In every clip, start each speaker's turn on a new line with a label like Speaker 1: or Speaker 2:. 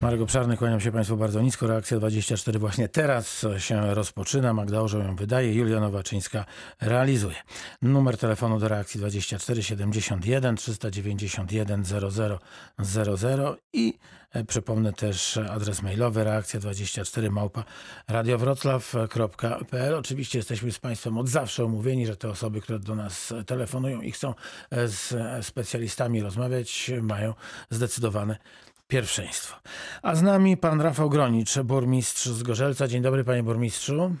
Speaker 1: Marek Obszarny, kłaniam się Państwu bardzo nisko. Reakcja 24 właśnie teraz się rozpoczyna. Magda Orzeł ją wydaje, Julia Nowaczyńska realizuje. Numer telefonu do reakcji 24 71 391 00 00 i e, przypomnę też adres mailowy reakcja 24 małpa radiowroclaw.pl. Oczywiście jesteśmy z Państwem od zawsze umówieni, że te osoby, które do nas telefonują i chcą e, z specjalistami rozmawiać, mają zdecydowane pierwszeństwo. A z nami pan Rafał Gronicz, burmistrz z Gorzelca. Dzień dobry panie burmistrzu.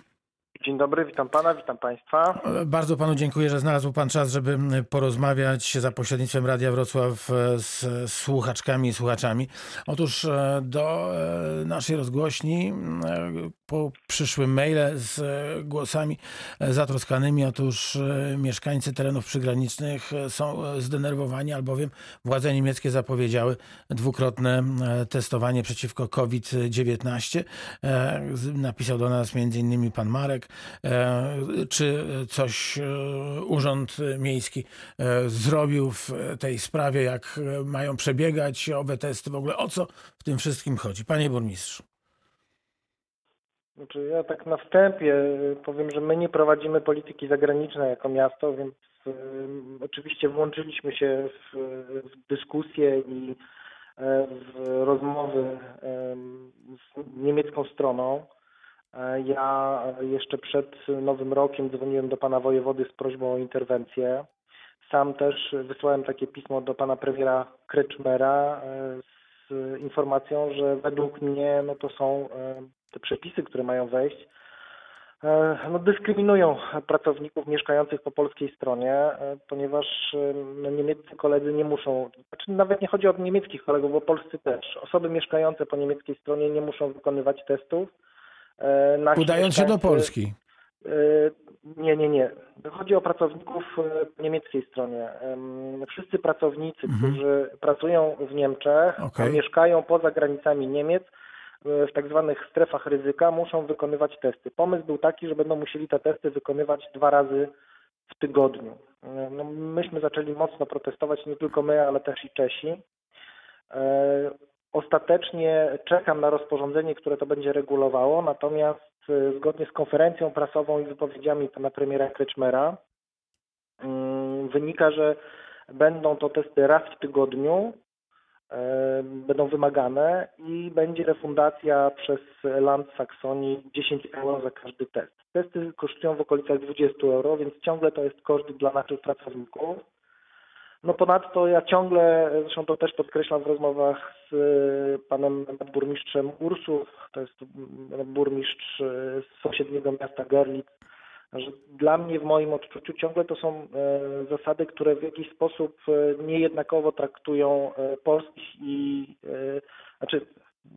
Speaker 2: Dzień dobry, witam pana, witam państwa.
Speaker 1: Bardzo panu dziękuję, że znalazł pan czas, żeby porozmawiać za pośrednictwem Radia Wrocław e, z słuchaczkami i słuchaczami. Otóż e, do e, naszej rozgłośni po przyszły maile z głosami zatroskanymi. Otóż mieszkańcy terenów przygranicznych są zdenerwowani, albowiem władze niemieckie zapowiedziały dwukrotne testowanie przeciwko COVID-19. Napisał do nas innymi pan Marek. E, czy coś e, Urząd Miejski e, zrobił w tej sprawie, jak mają przebiegać owe testy, w ogóle o co w tym wszystkim chodzi? Panie burmistrzu.
Speaker 2: Znaczy ja tak na wstępie powiem, że my nie prowadzimy polityki zagranicznej jako miasto, więc oczywiście włączyliśmy się w, w dyskusję i w rozmowy z niemiecką stroną. E, ja jeszcze przed Nowym Rokiem dzwoniłem do pana wojewody z prośbą o interwencję. Sam też wysłałem takie pismo do pana premiera Kreczmera e, z informacją, że według mnie no to są te przepisy, które mają wejść, no dyskryminują pracowników mieszkających po polskiej stronie, ponieważ no, niemieccy koledzy nie muszą, znaczy nawet nie chodzi o niemieckich kolegów, bo polscy też. Osoby mieszkające po niemieckiej stronie nie muszą wykonywać testów
Speaker 1: E, Udając się do Polski.
Speaker 2: E, nie, nie, nie. Chodzi o pracowników e, po niemieckiej stronie. Wszyscy pracownicy, mhm. którzy pracują w Niemczech, okay. mieszkają poza granicami Niemiec, w tak zwanych strefach ryzyka, muszą wykonywać testy. Pomysł był taki, że będą musieli te testy wykonywać dwa razy w tygodniu. No, myśmy zaczęli mocno protestować, nie tylko my, ale też i Czesi. Ostatecznie czekam na rozporządzenie, które to będzie regulowało, natomiast zgodnie z konferencją prasową i wypowiedziami pana premiera Kreczmera mm, wynika, że będą to testy raz w tygodniu, będą wymagane i będzie refundacja przez Land Saksonii 10 euro za każdy test. Testy kosztują w okolicach 20 euro, więc ciągle to jest koszt dla naszych pracowników. No ponadto ja ciągle, zresztą to też podkreślam w rozmowach z y, panem burmistrzem Ursów, to jest burmistrz y, z sąsiedniego miasta Gerlitz, że dla mnie w moim odczuciu ciągle to są y, zasady, które w jakiś sposób niejednakowo traktują polskich i znaczy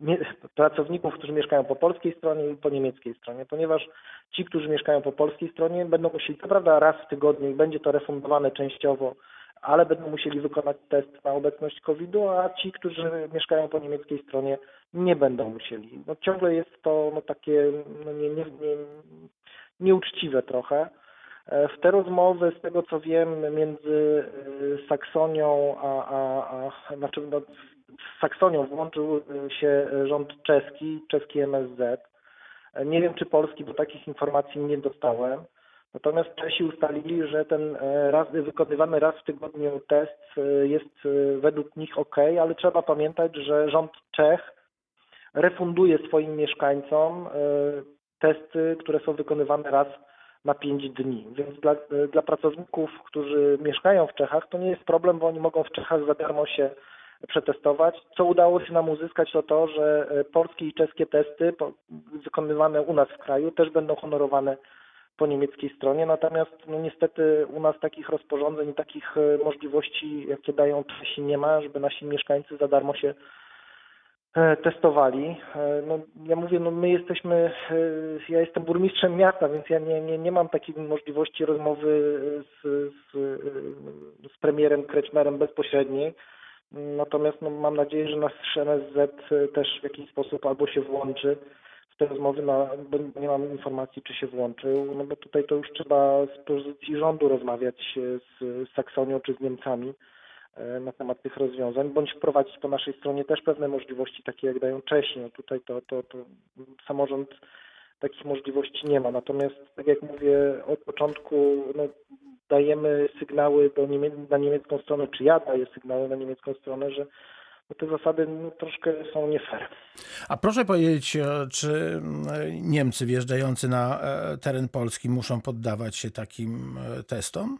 Speaker 2: nie, pracowników, którzy mieszkają po polskiej stronie i po niemieckiej stronie, ponieważ ci, którzy mieszkają po polskiej stronie będą musieli, to prawda, raz w tygodniu i będzie to refundowane częściowo ale będą musieli wykonać test na obecność COVID-u, a ci, którzy mieszkają po niemieckiej stronie, nie będą musieli. No, ciągle jest to no, takie no, nie, nie, nie, nieuczciwe trochę. E, w te rozmowy, z tego co wiem, między e, Saksonią a, a, a znaczy no, z Saksonią włączył się rząd czeski, czeski MSZ. E, nie wiem, czy polski, bo takich informacji nie dostałem. Natomiast Czesi ustalili, że ten e, raz, wykonywany raz w tygodniu test e, jest e, według nich ok, ale trzeba pamiętać, że rząd Czech refunduje swoim mieszkańcom testy, które są wykonywane raz na 5 dni. Więc dla, dla pracowników, którzy mieszkają w Czechach, to nie jest problem, bo oni mogą w Czechach za darmo się przetestować. Co udało się nam uzyskać, to to, że polskie i czeskie testy wykonywane u nas w kraju też będą honorowane po niemieckiej stronie, natomiast no niestety u nas takich rozporządzeń takich e, możliwości, jakie dają Czesi nie ma, żeby nasi mieszkańcy za darmo się e, testowali. E, no, ja mówię, no my jesteśmy, ja jestem burmistrzem miasta, więc ja nie, nie, nie mam takiej możliwości rozmowy z, z, z premierem Kreczmerem bezpośredniej. Natomiast no, mam nadzieję, że nasz NSZ też w jakiś sposób albo się włączy, w te rozmowy, no, bo nie mam informacji, czy się włączył, no bo tutaj to już trzeba z pozycji rządu rozmawiać z, Saksonią czy z Niemcami, e, na temat tych rozwiązań, bądź wprowadzić po naszej stronie też pewne możliwości, takie jak dają Czesi. No tutaj to, to, to samorząd takich możliwości nie ma. Natomiast, tak jak mówię, od początku no, dajemy sygnały do niemie na niemiecką stronę, czy ja daję sygnały na niemiecką stronę, że no, te zasady no, troszkę są nie fair.
Speaker 1: A proszę powiedzieć, e, czy Niemcy wjeżdżający na e, teren Polski muszą poddawać się takim e, testom?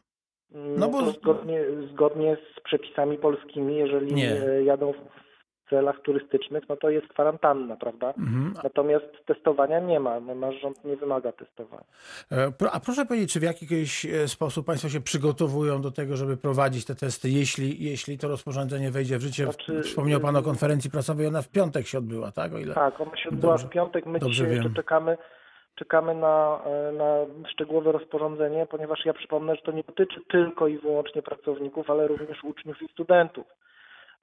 Speaker 2: No bo zgodnie, zgodnie z przepisami polskimi, jeżeli
Speaker 1: Nie.
Speaker 2: jadą w celach turystycznych, no to jest kwarantanna, prawda?
Speaker 1: Mhm.
Speaker 2: Natomiast testowania nie ma. No, nasz rząd nie wymaga testowania.
Speaker 1: E, A proszę powiedzieć, czy w jakiś e, sposób Państwo się przygotowują do tego, żeby prowadzić te testy, jeśli, jeśli to rozporządzenie wejdzie w życie?
Speaker 2: Znaczy,
Speaker 1: Wspomniał Pan o konferencji prasowej, ona w piątek się odbyła, tak? O ile...
Speaker 2: Tak, ona się odbyła
Speaker 1: Dobrze.
Speaker 2: w piątek. My
Speaker 1: Dobrze
Speaker 2: dzisiaj jeszcze
Speaker 1: wiem.
Speaker 2: czekamy, czekamy na, e, na szczegółowe rozporządzenie, ponieważ ja przypomnę, że to nie dotyczy tylko i wyłącznie pracowników, ale również uczniów i studentów.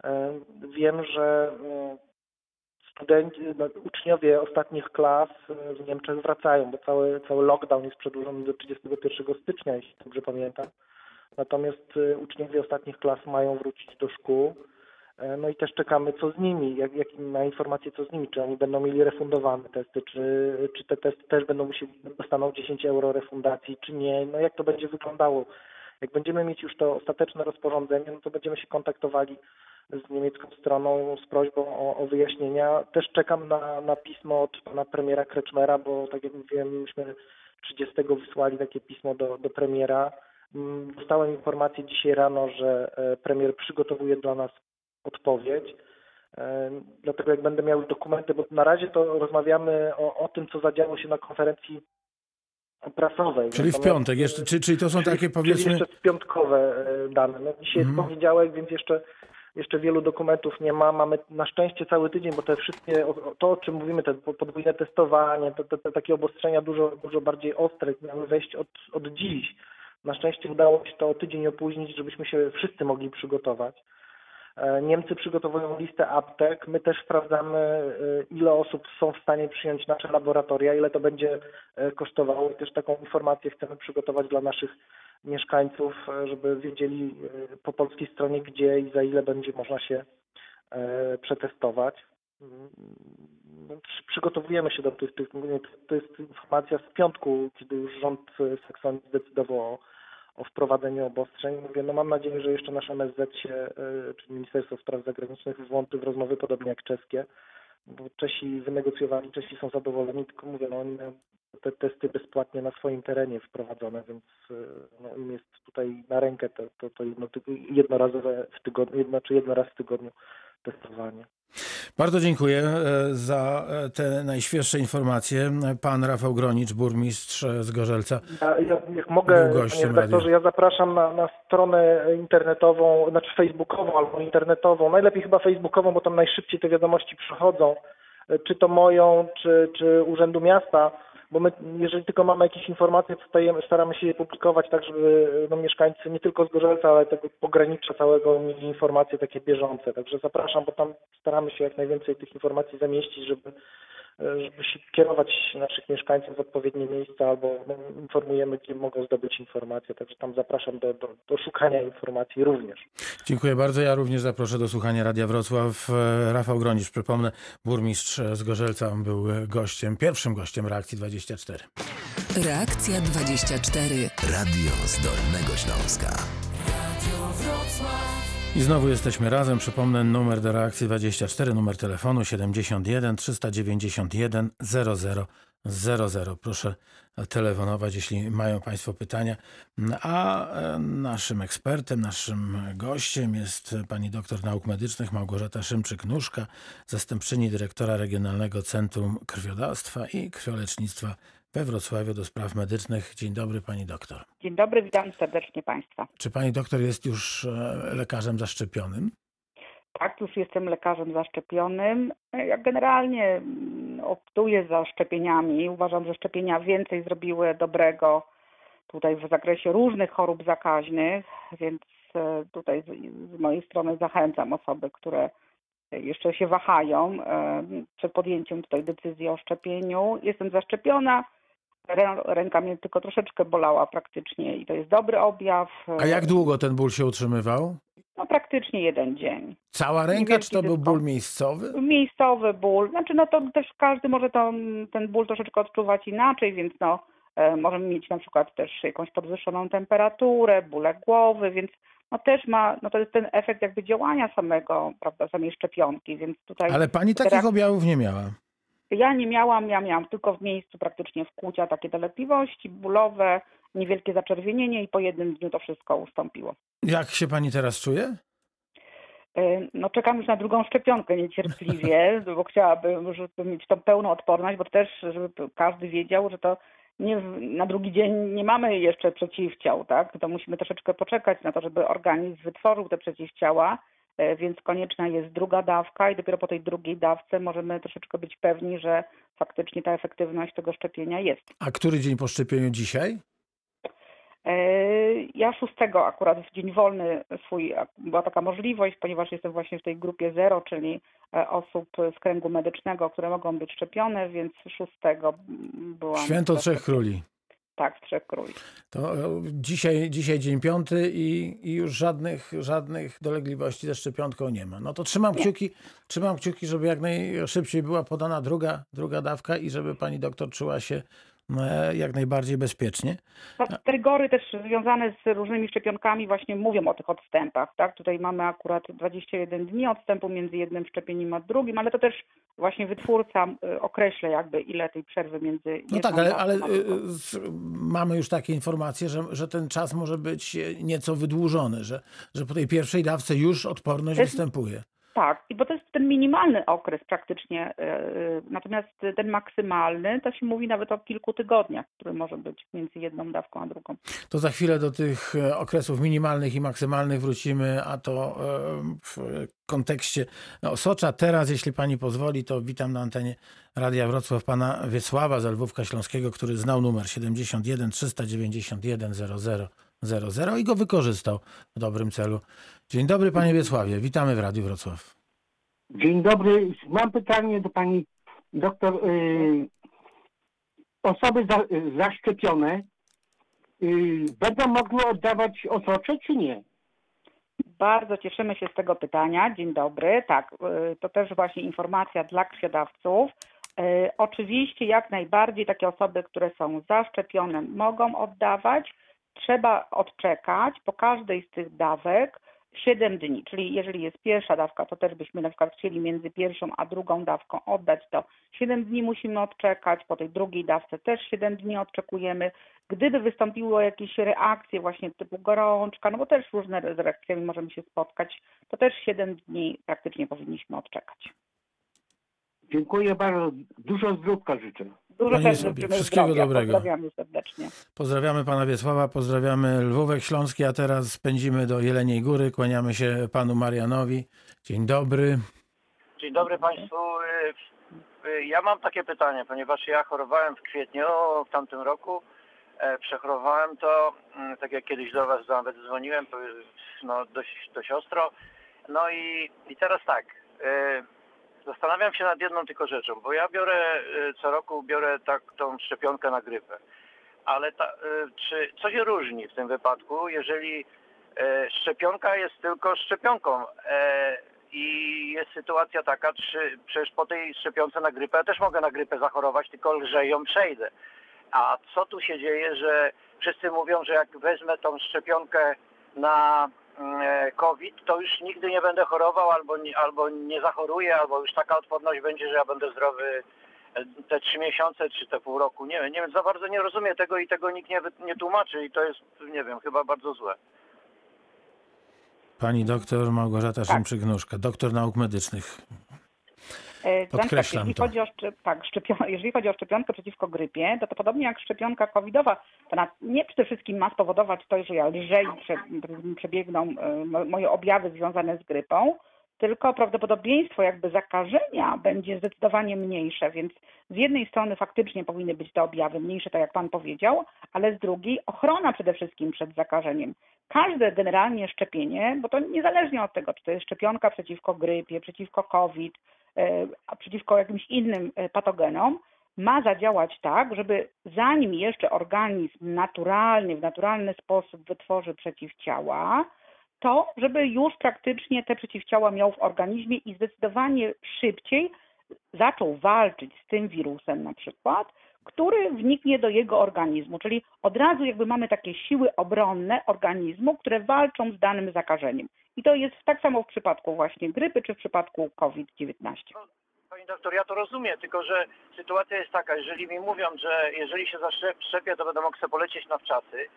Speaker 2: E, Wiem, że e, studenci, no, uczniowie ostatnich klas w Niemczech wracają, bo cały, cały lockdown jest przedłużony do 31 stycznia, jeśli dobrze pamiętam. Natomiast uczniowie ostatnich klas mają wrócić do szkół. E, No i też czekamy, co z nimi, jak, jak, na informacje, co z nimi, czy oni będą mieli refundowane testy, czy, czy te testy też będą musieli, dostaną 10 euro refundacji, czy nie, no jak to będzie wyglądało. Jak będziemy mieć już to ostateczne rozporządzenie, no to będziemy się kontaktowali z niemiecką stroną z prośbą o, o wyjaśnienia. Też czekam na, na pismo od pana premiera Kreczmera, bo tak jak mówiłem, myśmy 30 wysłali takie pismo do, do premiera. Mm, Dostałem informację dzisiaj rano, że e, premier przygotowuje dla nas odpowiedź. E, Dlatego jak będę miał dokumenty, bo na razie to rozmawiamy o, o tym, co zadziało się na konferencji prasowej.
Speaker 1: Czyli w
Speaker 2: Natomiast,
Speaker 1: piątek, jeszcze, czy, czyli to są
Speaker 2: czyli-
Speaker 1: takie powiedzmy...
Speaker 2: Czyli jeszcze piątkowe e, dane. No, dzisiaj
Speaker 1: Mhm.
Speaker 2: jest poniedziałek, więc jeszcze, jeszcze wielu dokumentów nie ma. Mamy na szczęście cały tydzień, bo te wszystkie, to o czym mówimy, te po- podwójne testowanie, te, te, te takie obostrzenia dużo, dużo bardziej ostre miały wejść od, od dziś. Na szczęście udało się to o tydzień opóźnić, żebyśmy się wszyscy mogli przygotować. E, Niemcy przygotowują listę aptek. My też sprawdzamy, e, ile osób są w stanie przyjąć nasze laboratoria, ile to będzie e, kosztowało. I też taką informację chcemy przygotować dla naszych mieszkańców, żeby wiedzieli po polskiej stronie, gdzie i za ile będzie można się przetestować. Mm, no, przy- Przygotowujemy się do tych, tych to- jest informacja z piątku, kiedy już rząd Saksonii zdecydował o, o wprowadzeniu obostrzeń. Mówię, no mam nadzieję, że jeszcze nasz MSZ się, e, czyli Ministerstwo Spraw Zagranicznych włączy w rozmowy podobnie jak czeskie, bo Czesi wynegocjowali, Czesi są zadowoleni, tylko mówię, no oni te testy bezpłatnie na swoim terenie wprowadzone, więc e, no, im jest tutaj na rękę to, to, to jedno, jednorazowe w tygodniu, jedno, czy jedno raz w tygodniu testowanie.
Speaker 1: Bardzo dziękuję e, za e, te najświeższe informacje. Pan Rafał Gronicz, burmistrz e, z Gorzelca.
Speaker 2: Ja, ja, jak mogę, redaktorze, ja zapraszam na, na stronę internetową, znaczy facebookową albo internetową, najlepiej chyba facebookową, bo tam najszybciej te wiadomości przychodzą, czy to moją, czy, czy Urzędu Miasta, bo my, jeżeli tylko mamy jakieś informacje, stajemy, staramy się je publikować tak, żeby no, mieszkańcy nie tylko z Gorzelca, ale tego pogranicza całego mieli informacje takie bieżące. Także zapraszam, bo tam staramy się jak najwięcej tych informacji zamieścić, żeby żeby się kierować naszych mieszkańców w odpowiednie miejsca albo no, informujemy, gdzie mogą zdobyć informacje. Także tam zapraszam do, do, do szukania informacji również.
Speaker 1: Dziękuję bardzo. Ja również zaproszę do słuchania Radia Wrocław. E, Rafał Gronicz, przypomnę, burmistrz z Gorzelca On był gościem, pierwszym gościem Reakcji 24.
Speaker 3: Reakcja 24.
Speaker 4: Radio z Dolnego Śląska.
Speaker 1: I znowu jesteśmy razem. Przypomnę numer do reakcji 24, numer telefonu 71 391 00 00. Proszę telefonować, jeśli mają Państwo pytania. A e, naszym ekspertem, naszym gościem jest pani doktor nauk medycznych Małgorzata Szymczyk-Nóżka, zastępczyni dyrektora Regionalnego Centrum Krwiodawstwa i Krwiolecznictwa we Wrocławiu do spraw medycznych. Dzień dobry pani doktor.
Speaker 5: Dzień dobry, witam serdecznie Państwa.
Speaker 1: Czy pani doktor jest już e, lekarzem zaszczepionym?
Speaker 5: Tak, już jestem lekarzem zaszczepionym. Ja generalnie mm, optuję za szczepieniami. Uważam, że szczepienia więcej zrobiły dobrego tutaj w zakresie różnych chorób zakaźnych, więc e, tutaj z, mojej strony zachęcam osoby, które jeszcze się wahają e, przed podjęciem tutaj decyzji o szczepieniu. Jestem zaszczepiona. Rę- Ręka mnie tylko troszeczkę bolała praktycznie i to jest dobry objaw.
Speaker 1: A jak długo ten ból się utrzymywał?
Speaker 5: No praktycznie jeden dzień.
Speaker 1: Cała ręka, czy to był ból miejscowy?
Speaker 5: Miejscowy ból, znaczy no to też każdy może to, ten ból troszeczkę odczuwać inaczej, więc no e, możemy mieć na przykład też jakąś podwyższoną temperaturę, bóle głowy, więc no też ma, no to jest ten efekt jakby działania samego, prawda, samej szczepionki, więc tutaj
Speaker 1: Ale pani takich objawów nie miała.
Speaker 5: Ja nie miałam, ja miałam tylko w miejscu praktycznie wkłucia takie dolegliwości bólowe, niewielkie zaczerwienienie i po jednym dniu to wszystko ustąpiło.
Speaker 1: Jak się pani teraz czuje?
Speaker 5: E, No czekam już na drugą szczepionkę niecierpliwie, bo chciałabym, żeby mieć tą pełną odporność, bo też, żeby każdy wiedział, że to nie, na drugi dzień nie mamy jeszcze przeciwciał, tak? To musimy troszeczkę poczekać na to, żeby organizm wytworzył te przeciwciała, więc konieczna jest druga dawka i dopiero po tej drugiej dawce możemy troszeczkę być pewni, że faktycznie ta efektywność tego szczepienia jest.
Speaker 1: A który dzień po szczepieniu dzisiaj?
Speaker 5: E, Ja szóstego akurat w dzień wolny swój, była taka możliwość, ponieważ jestem właśnie w tej grupie zero, czyli e, osób z kręgu medycznego, które mogą być szczepione, więc szóstego byłam.
Speaker 1: Święto Trzech. Króli.
Speaker 5: Tak, w Trzech Króli.
Speaker 1: To e, dzisiaj, dzisiaj dzień piąty i, i już żadnych, żadnych dolegliwości ze szczepionką nie ma. No to trzymam
Speaker 5: Nie.
Speaker 1: kciuki, trzymam kciuki, żeby jak najszybciej była podana druga, druga dawka i żeby pani doktor czuła się jak najbardziej bezpiecznie.
Speaker 5: No, Te rygory też związane z różnymi szczepionkami właśnie mówią o tych odstępach, tak? Tutaj mamy akurat 21 dni odstępu między jednym szczepieniem a drugim, ale to też właśnie wytwórca y, określa jakby ile tej przerwy między
Speaker 1: No tak, ale, ale z, mamy już takie informacje, że, że ten czas może być e, nieco wydłużony, że, że po tej pierwszej dawce już odporność
Speaker 5: jest-
Speaker 1: występuje.
Speaker 5: Tak, i bo to jest ten minimalny okres praktycznie, yy, natomiast ten maksymalny to się mówi nawet o kilku tygodniach, który może być między jedną dawką a drugą.
Speaker 1: To za chwilę do tych e, okresów minimalnych i maksymalnych wrócimy, a to e, w kontekście Osocza. Teraz, jeśli pani pozwoli, to witam na antenie Radia Wrocław pana Wiesława z Lwówka Śląskiego, który znał numer 71 391 00 00 i go wykorzystał w dobrym celu. Dzień dobry panie Wiesławie, witamy w Radiu Wrocław.
Speaker 6: Dzień dobry. Mam pytanie do pani doktor. Y, Osoby za, zaszczepione y, będą mogły oddawać osocze, czy nie?
Speaker 5: Bardzo cieszymy się z tego pytania. Dzień dobry. Tak, y, to też właśnie informacja dla krwiodawców. Oczywiście jak najbardziej takie osoby, które są zaszczepione mogą oddawać. Trzeba odczekać po każdej z tych dawek 7 dni, czyli jeżeli jest pierwsza dawka, to też byśmy na przykład chcieli między pierwszą a drugą dawką oddać, to 7 dni musimy odczekać, po tej drugiej dawce też 7 dni odczekujemy. Gdyby wystąpiły jakieś reakcje właśnie typu gorączka, no bo też różne z reakcjami możemy się spotkać, to też 7 dni praktycznie powinniśmy odczekać.
Speaker 6: Dziękuję bardzo. Dużo zdrówka życzę.
Speaker 5: Dużo
Speaker 1: Panie sobie, wszystkiego
Speaker 5: zdrowia.
Speaker 1: dobrego.
Speaker 5: Pozdrawiamy serdecznie.
Speaker 1: Pozdrawiamy pana Wiesława, pozdrawiamy Lwówek Śląski, a teraz pędzimy do Jeleniej Góry. Kłaniamy się panu Marianowi. Dzień dobry.
Speaker 7: Dzień dobry Państwu. Ja mam takie pytanie, ponieważ ja chorowałem w kwietniu w tamtym roku. E, Przechorowałem to, mm, tak jak kiedyś do Was nawet dzwoniłem, no, dość, dość ostro. No i, i teraz tak, y, zastanawiam się nad jedną tylko rzeczą, bo ja biorę y, co roku biorę tak tą szczepionkę na grypę. Ale ta, y, czy co się różni w tym wypadku, jeżeli e, szczepionka jest tylko szczepionką? E, i jest sytuacja taka, czy przecież po tej szczepionce na grypę, ja też mogę na grypę zachorować, tylko lżej ją przejdę. A co tu się dzieje, że wszyscy mówią, że jak wezmę tą szczepionkę na COVID, to już nigdy nie będę chorował, albo nie, albo nie zachoruję, albo już taka odporność będzie, że ja będę zdrowy e, te trzy miesiące czy te pół roku. Nie wiem, nie wiem, za bardzo nie rozumiem tego i tego nikt nie, nie tłumaczy i to jest, nie wiem, chyba bardzo złe.
Speaker 1: Pani doktor Małgorzata
Speaker 5: Tak.
Speaker 1: Szymczyk-Nóżka, doktor nauk medycznych.
Speaker 5: E,
Speaker 1: Podkreślam
Speaker 5: jeżeli
Speaker 1: to.
Speaker 5: Chodzi o szczep- tak, szczepion- jeżeli chodzi o szczepionkę przeciwko grypie, to, to podobnie jak szczepionka covidowa, to na, nie przede wszystkim ma spowodować to, że ja lżej prze, przebiegną e, mo- moje objawy związane z grypą, tylko prawdopodobieństwo jakby zakażenia będzie zdecydowanie mniejsze, więc z jednej strony faktycznie powinny być te objawy mniejsze, tak jak Pan powiedział, ale z drugiej ochrona przede wszystkim przed zakażeniem. Każde generalnie szczepienie, bo to niezależnie od tego, czy to jest szczepionka przeciwko grypie, przeciwko COVID, a przeciwko jakimś innym e, patogenom, ma zadziałać tak, żeby zanim jeszcze organizm naturalnie, w naturalny sposób wytworzy przeciwciała, to, żeby już praktycznie te przeciwciała miał w organizmie i zdecydowanie szybciej zaczął walczyć z tym wirusem na przykład, który wniknie do jego organizmu. Czyli od razu jakby mamy takie siły obronne organizmu, które walczą z danym zakażeniem. I to jest tak samo w przypadku właśnie grypy czy w przypadku COVID-19.
Speaker 7: Pani doktor, ja to rozumiem, tylko że sytuacja jest taka, jeżeli mi mówią, że jeżeli się zaszczepię, to będę mógł sobie polecieć na wczasy,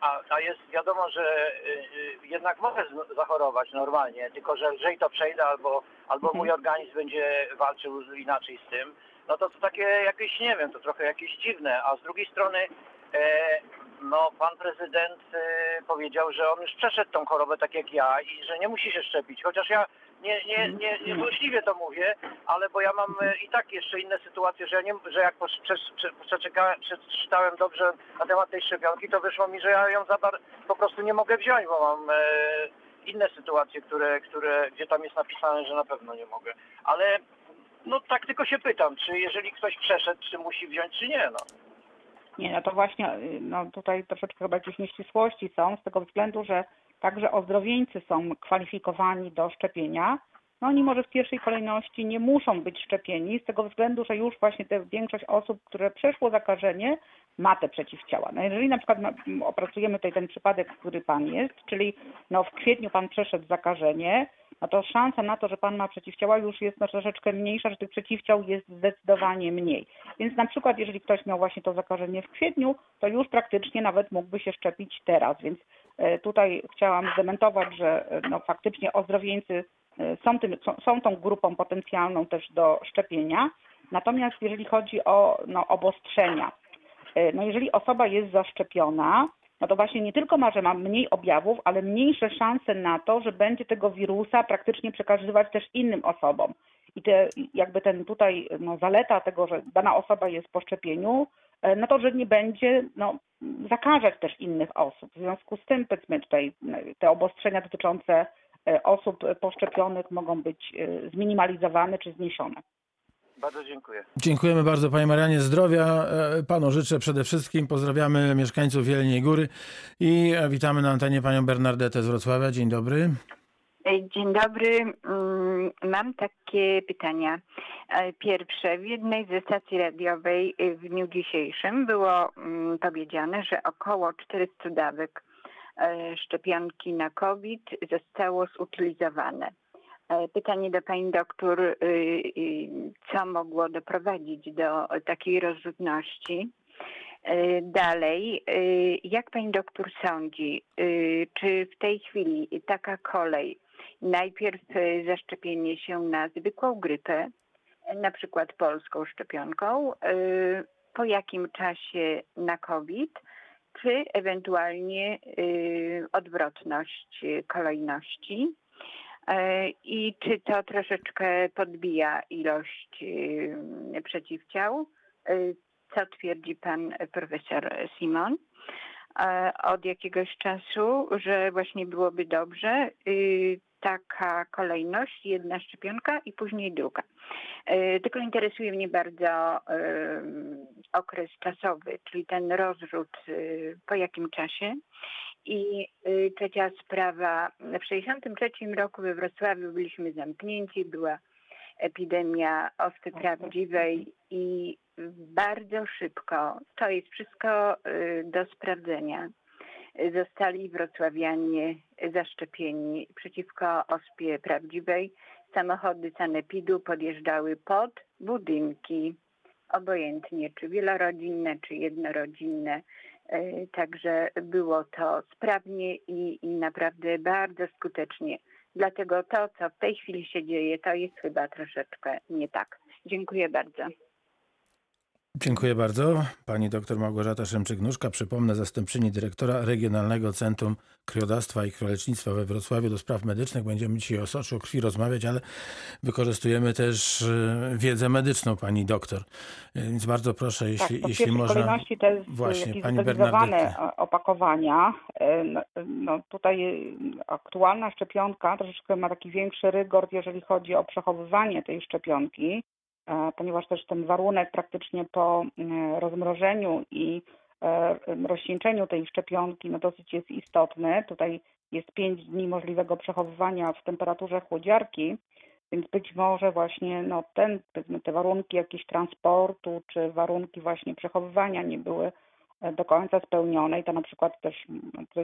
Speaker 7: a, a jest wiadomo, że y, y, jednak mogę zachorować normalnie, tylko że lżej to przejdę albo, albo
Speaker 5: Mhm.
Speaker 7: mój organizm będzie walczył inaczej z tym, no to to takie jakieś, nie wiem, to trochę jakieś dziwne, a z drugiej strony e, no pan prezydent e, powiedział, że on już przeszedł tą chorobę tak jak ja i że nie musi się szczepić, chociaż ja nie, nie, nie, nie złośliwie to mówię, ale bo ja mam e, i tak jeszcze inne sytuacje, że, ja nie, że jak przeczytałem dobrze na temat tej szczepionki, to wyszło mi, że ja ją za bar- po prostu nie mogę wziąć, bo mam e, inne sytuacje, które, które, gdzie tam jest napisane, że na pewno nie mogę. Ale no tak tylko się pytam, czy jeżeli ktoś przeszedł, czy musi wziąć, czy nie, no.
Speaker 5: Nie, no to właśnie y, no tutaj troszeczkę chyba jakieś nieścisłości są z tego względu, że także ozdrowieńcy są kwalifikowani do szczepienia. No oni może w pierwszej kolejności nie muszą być szczepieni z tego względu, że już właśnie te większość osób, które przeszło zakażenie, ma te przeciwciała. No jeżeli na przykład opracujemy tutaj ten przypadek, który pan jest, czyli no w kwietniu pan przeszedł zakażenie, no to szansa na to, że pan ma przeciwciała już jest no troszeczkę mniejsza, że tych przeciwciał jest zdecydowanie mniej. Więc na przykład jeżeli ktoś miał właśnie to zakażenie w kwietniu, to już praktycznie nawet mógłby się szczepić teraz. Więc tutaj chciałam zdementować, że e, no faktycznie ozdrowieńcy e, są, tym, są, tą grupą potencjalną też do szczepienia. Natomiast jeżeli chodzi o no, obostrzenia, e, no jeżeli osoba jest zaszczepiona, no to właśnie nie tylko ma, że ma mniej objawów, ale mniejsze szanse na to, że będzie tego wirusa praktycznie przekazywać też innym osobom. I te, jakby ten tutaj no, zaleta tego, że dana osoba jest po szczepieniu, e, no to, że nie będzie no, zakażać też innych osób. W związku z tym, powiedzmy tutaj, e, te obostrzenia dotyczące e, osób poszczepionych mogą być e, zminimalizowane czy zniesione.
Speaker 7: Bardzo dziękuję.
Speaker 1: Dziękujemy bardzo Panie Marianie. Zdrowia e, Panu życzę przede wszystkim. Pozdrawiamy mieszkańców Jeleniej Góry i e, witamy na antenie Panią Bernardetę z Wrocławia. Dzień dobry.
Speaker 8: Dzień dobry. Mm, Mam takie pytania. E, Pierwsze, w jednej ze stacji radiowej y, w dniu dzisiejszym było mm, powiedziane, że około 400 dawek e, szczepionki na COVID zostało zutylizowane. E, Pytanie do pani doktor, co mogło doprowadzić do takiej rozrzutności? E, Dalej, e, jak pani doktor sądzi, e, czy w tej chwili taka kolej, najpierw e, zaszczepienie się na zwykłą grypę, na przykład polską szczepionką, e, po jakim czasie na COVID, czy ewentualnie e, odwrotność kolejności? I czy to troszeczkę podbija ilość przeciwciał? Co twierdzi pan profesor Simon? Od jakiegoś czasu, że właśnie byłoby dobrze y, taka kolejność, jedna szczepionka i później druga. E, Tylko interesuje mnie bardzo em, okres czasowy, czyli ten rozrzut y, po jakim czasie. I trzecia sprawa, w 1963 roku we Wrocławiu byliśmy zamknięci, była epidemia ospy prawdziwej i bardzo szybko, to jest wszystko do sprawdzenia, zostali wrocławianie zaszczepieni przeciwko ospie prawdziwej. Samochody sanepidu podjeżdżały pod budynki, obojętnie czy wielorodzinne, czy jednorodzinne. Y, Także było to sprawnie i, i naprawdę bardzo skutecznie. Dlatego to, co w tej chwili się dzieje, to jest chyba troszeczkę nie tak. Dziękuję bardzo.
Speaker 1: Dziękuję bardzo. Pani doktor Małgorzata Szymczyk-Nóżka, przypomnę, zastępczyni dyrektora Regionalnego Centrum Krwiodawstwa i Krwiolecznictwa we Wrocławiu do spraw medycznych. Będziemy dzisiaj o soczu, o krwi rozmawiać, ale wykorzystujemy też e, wiedzę medyczną pani doktor. E, Więc bardzo proszę, jeśli,
Speaker 5: tak, to w
Speaker 1: jeśli można...
Speaker 5: kolejności te z-
Speaker 1: Właśnie, pani
Speaker 5: opakowania. E, No, no tutaj aktualna szczepionka troszeczkę ma taki większy rygor, jeżeli chodzi o przechowywanie tej szczepionki, ponieważ też ten warunek praktycznie po e, rozmrożeniu i e, rozcieńczeniu tej szczepionki no dosyć jest istotny. Tutaj jest 5 dni możliwego przechowywania w temperaturze chłodziarki, więc być może właśnie no, ten, te warunki jakieś transportu czy warunki właśnie przechowywania nie były e, do końca spełnione i to na przykład też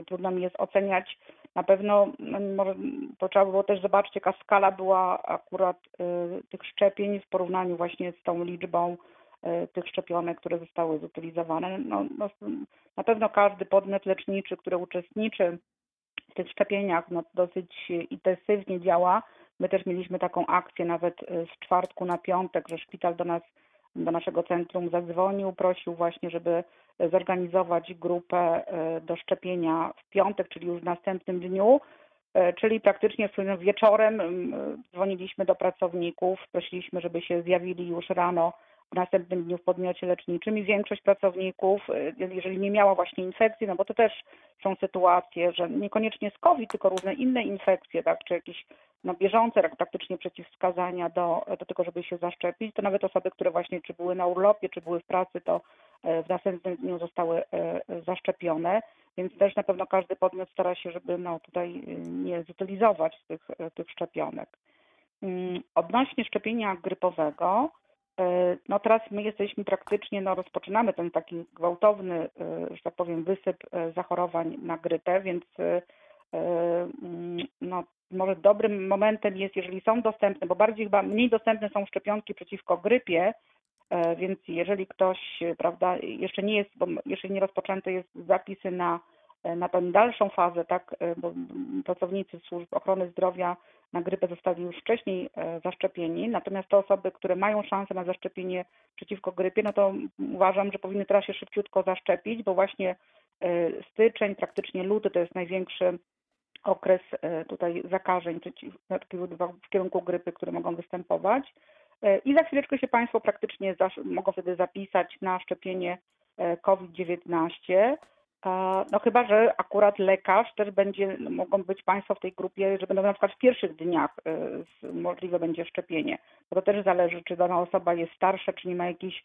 Speaker 5: trudno mi jest oceniać. Na pewno mm, może to trzeba było też zobaczyć, jaka skala była akurat y, tych szczepień w porównaniu właśnie z tą liczbą y, tych szczepionek, które zostały zutylizowane. No, no, na pewno każdy podmiot leczniczy, który uczestniczy w tych szczepieniach, no, dosyć intensywnie działa. My też mieliśmy taką akcję nawet y, z czwartku na piątek, że szpital do nas, do naszego centrum zadzwonił, prosił właśnie, żeby zorganizować grupę y, do szczepienia w piątek, czyli już w następnym dniu. Y, Czyli praktycznie wieczorem dzwoniliśmy do pracowników, prosiliśmy, żeby się zjawili już rano w następnym dniu w podmiocie leczniczym i większość pracowników, y, jeżeli nie miała właśnie infekcji, no bo to też są sytuacje, że niekoniecznie z COVID, tylko różne inne infekcje, tak, czy jakieś no, bieżące tak praktycznie przeciwwskazania do, do tego, żeby się zaszczepić, to nawet osoby, które właśnie czy były na urlopie, czy były w pracy, to e, w następnym dniu zostały e, zaszczepione, więc też na pewno każdy podmiot stara się, żeby no, tutaj y, nie zutylizować tych, e, tych szczepionek. Mm, Odnośnie szczepienia grypowego, e, no teraz my jesteśmy praktycznie, no rozpoczynamy ten taki gwałtowny, e, że tak powiem, wysyp e, zachorowań na grypę, więc e, e, mm, no może dobrym momentem jest, jeżeli są dostępne, bo bardziej chyba mniej dostępne są szczepionki przeciwko grypie, e, więc jeżeli ktoś, prawda, jeszcze nie jest, bo jeszcze nie rozpoczęte jest zapisy na, na tę dalszą fazę, tak, e, bo pracownicy służb ochrony zdrowia na grypę zostali już wcześniej e, zaszczepieni, natomiast te osoby, które mają szansę na zaszczepienie przeciwko grypie, no to uważam, że powinny teraz się szybciutko zaszczepić, bo właśnie styczeń, praktycznie luty to jest największy okres e, tutaj zakażeń w kierunku grypy, które mogą występować. E, I za chwileczkę się Państwo praktycznie mogą wtedy zapisać na szczepienie e, COVID-19. A, No chyba, że akurat lekarz też będzie, no, mogą być Państwo w tej grupie, że będą na przykład w pierwszych dniach możliwe będzie szczepienie. Bo to też zależy, czy dana osoba jest starsza, czy nie ma jakichś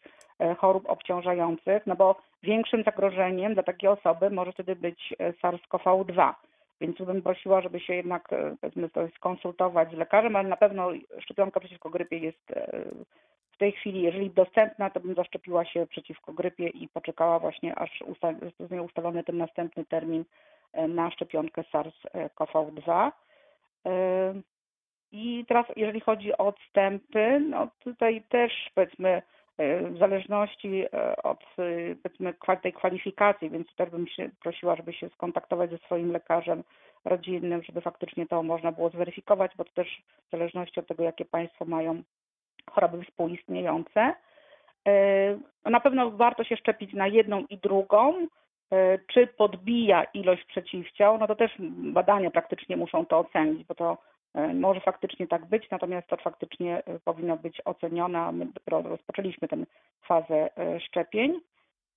Speaker 5: chorób obciążających, no bo większym zagrożeniem dla takiej osoby może wtedy być e, SARS-CoV-2. Więc bym prosiła, żeby się jednak e, powiedzmy to skonsultować z lekarzem, ale na pewno szczepionka przeciwko grypie jest e, w tej chwili, jeżeli dostępna, to bym zaszczepiła się przeciwko grypie i poczekała właśnie, aż zostanie ustalony ten następny termin e, na szczepionkę SARS-CoV-2. E, I teraz, jeżeli chodzi o odstępy, no tutaj też powiedzmy w zależności e, od e, powiedzmy tej kwalifikacji, więc też bym się prosiła, żeby się skontaktować ze swoim lekarzem rodzinnym, żeby faktycznie to można było zweryfikować, bo to też w zależności od tego, jakie państwo mają choroby współistniejące. E, no Na pewno warto się szczepić na jedną i drugą. E, Czy podbija ilość przeciwciał? No to też badania praktycznie muszą to ocenić, bo to e, może faktycznie tak być, natomiast to faktycznie e, powinno być ocenione. My rozpoczęliśmy tę fazę e, szczepień.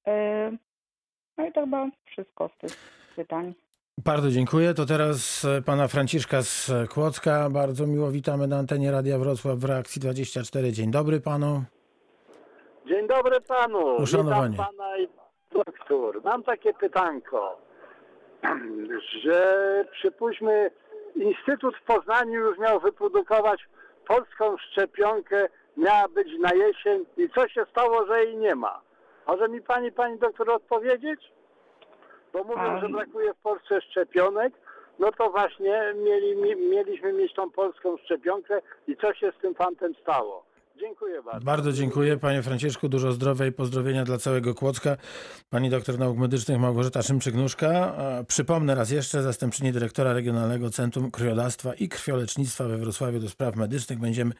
Speaker 5: E, No i to chyba wszystko z tych pytań.
Speaker 1: Bardzo dziękuję. To teraz e, pana Franciszka z Kłodzka. Bardzo miło witamy na antenie Radia Wrocław w Reakcji 24. Dzień dobry panu.
Speaker 9: Dzień dobry panu.
Speaker 1: Uszanowanie.
Speaker 9: Witam pana i doktor. Mam takie pytanko, że przypuśćmy Instytut w Poznaniu już miał wyprodukować polską szczepionkę, miała być na jesień i co się stało, że jej nie ma? Może mi pani, pani doktor odpowiedzieć? Bo mówią, że brakuje w Polsce szczepionek, no to właśnie mieli, mi- mieliśmy mieć tą polską szczepionkę i co się z tym fantem stało? Dziękuję bardzo.
Speaker 1: Bardzo dziękuję panie Franciszku. Dużo zdrowia i pozdrowienia dla całego Kłodzka. Pani doktor nauk medycznych Małgorzata Szymczyk-Nóżka. E, Przypomnę raz jeszcze, zastępczyni dyrektora Regionalnego Centrum Krwiodawstwa i Krwiolecznictwa we Wrocławiu do spraw medycznych. Będziemy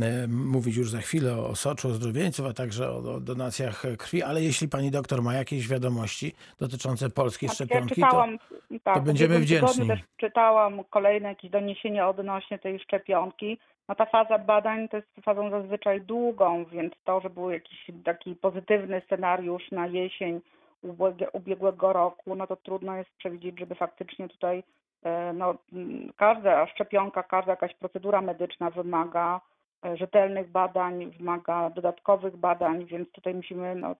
Speaker 1: e, mówić już za chwilę o osoczu ozdrowieńców, a także o, o donacjach krwi, ale jeśli pani doktor ma jakieś wiadomości dotyczące polskiej
Speaker 5: Znaczy,
Speaker 1: szczepionki,
Speaker 5: ja
Speaker 1: to
Speaker 5: czytałam, tak, w
Speaker 1: będziemy wdzięczni.
Speaker 5: też czytałam kolejne jakieś doniesienia odnośnie tej szczepionki. No ta faza badań to jest fazą zazwyczaj długą, więc to, że był jakiś taki pozytywny scenariusz na jesień ubieg- ubiegłego roku, no to trudno jest przewidzieć, żeby faktycznie tutaj e, no, każda szczepionka, każda jakaś procedura medyczna wymaga e, rzetelnych badań, wymaga dodatkowych badań, więc tutaj musimy no,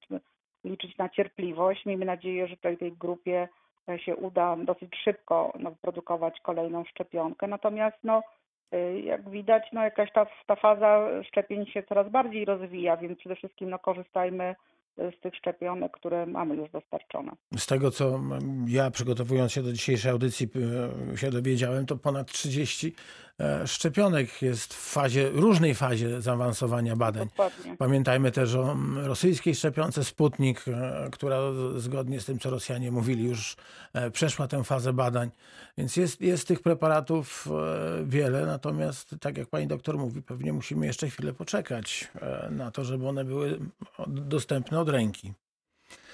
Speaker 5: liczyć na cierpliwość. Miejmy nadzieję, że tutaj tej grupie e, się uda dosyć szybko no, wyprodukować kolejną szczepionkę. Natomiast no, jak widać, no, jakaś ta, ta faza szczepień się coraz bardziej rozwija, więc przede wszystkim no, korzystajmy y, z tych szczepionek, które mamy już dostarczone.
Speaker 1: Z tego, co ja przygotowując się do dzisiejszej audycji e, się dowiedziałem, to ponad 30 e, szczepionek jest w fazie, różnej fazie zaawansowania badań.
Speaker 5: Dokładnie.
Speaker 1: Pamiętajmy też o mm, rosyjskiej szczepionce Sputnik, e, która zgodnie z tym, co Rosjanie mówili, już e, przeszła tę fazę badań. Więc jest, jest tych preparatów e, wiele, natomiast tak jak pani doktor mówi, pewnie musimy jeszcze chwilę poczekać e, na to, żeby one były dostępne od ręki.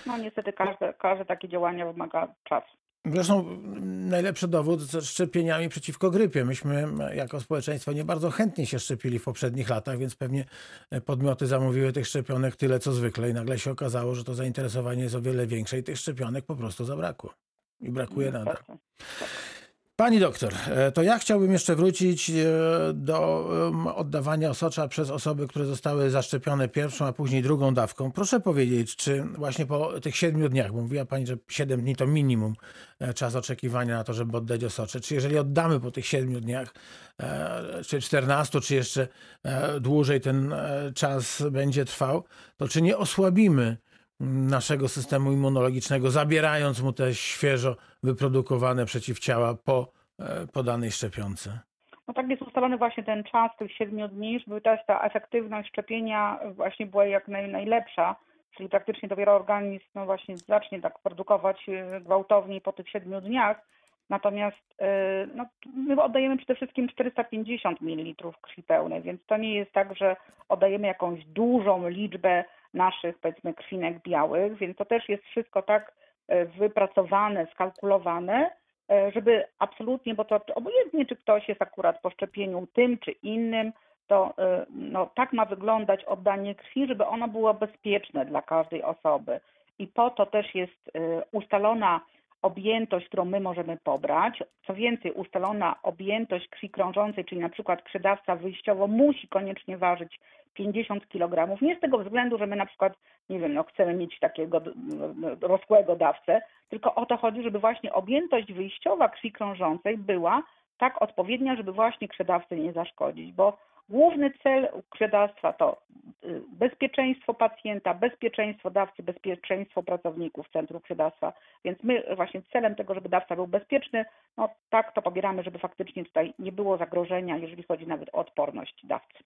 Speaker 5: No niestety każde, każde takie działanie wymaga czasu.
Speaker 1: Zresztą mm, najlepszy dowód ze szczepieniami przeciwko grypie. Myśmy m, jako społeczeństwo nie bardzo chętnie się szczepili w poprzednich latach, więc pewnie e, podmioty zamówiły tych szczepionek tyle co zwykle i nagle się okazało, że to zainteresowanie jest o wiele większe i tych szczepionek po prostu zabrakło. I brakuje nadal. Pani doktor, e, to ja chciałbym jeszcze wrócić e, do oddawania osocza przez osoby, które zostały zaszczepione pierwszą, a później drugą dawką. Proszę powiedzieć, czy właśnie po tych siedmiu dniach, bo mówiła Pani, że siedem dni to minimum e, czas oczekiwania na to, żeby oddać osocze, czy jeżeli oddamy po tych siedmiu dniach, czy 14, czy jeszcze dłużej ten czas będzie trwał, to czy nie osłabimy naszego systemu immunologicznego, zabierając mu te świeżo wyprodukowane przeciwciała po e, podanej szczepionce.
Speaker 5: No tak jest ustalony właśnie ten czas tych siedmiu dni, żeby też ta efektywność szczepienia właśnie była jak naj, najlepsza, czyli praktycznie dopiero organizm no właśnie zacznie tak produkować e, gwałtowniej po tych siedmiu dniach. Natomiast e, no, my oddajemy przede wszystkim 450 ml krwi pełnej, więc to nie jest tak, że oddajemy jakąś dużą liczbę naszych powiedzmy krwinek białych, więc to też jest wszystko tak e, wypracowane, skalkulowane, e, żeby absolutnie, bo to obojętnie czy ktoś jest akurat po szczepieniu tym czy innym, to no, tak ma wyglądać oddanie krwi, żeby ono było bezpieczne dla każdej osoby. I po to też jest ustalona objętość, którą my możemy pobrać. Co więcej, ustalona objętość krwi krążącej, czyli na przykład krwiodawca wyjściowo musi koniecznie ważyć 50 kg. Nie z tego względu, że my na przykład, nie wiem, no chcemy mieć takiego d- d- rosłego dawcę, tylko o to chodzi, żeby właśnie objętość wyjściowa krwi krążącej była tak odpowiednia, żeby właśnie krwiodawcy nie zaszkodzić, bo główny cel krwiodawstwa to y, bezpieczeństwo pacjenta, bezpieczeństwo dawcy, bezpieczeństwo pracowników Centrum Krwiodawstwa. Więc my właśnie celem tego, żeby dawca był bezpieczny, no tak to pobieramy, żeby faktycznie tutaj nie było zagrożenia, jeżeli chodzi nawet o odporność dawcy.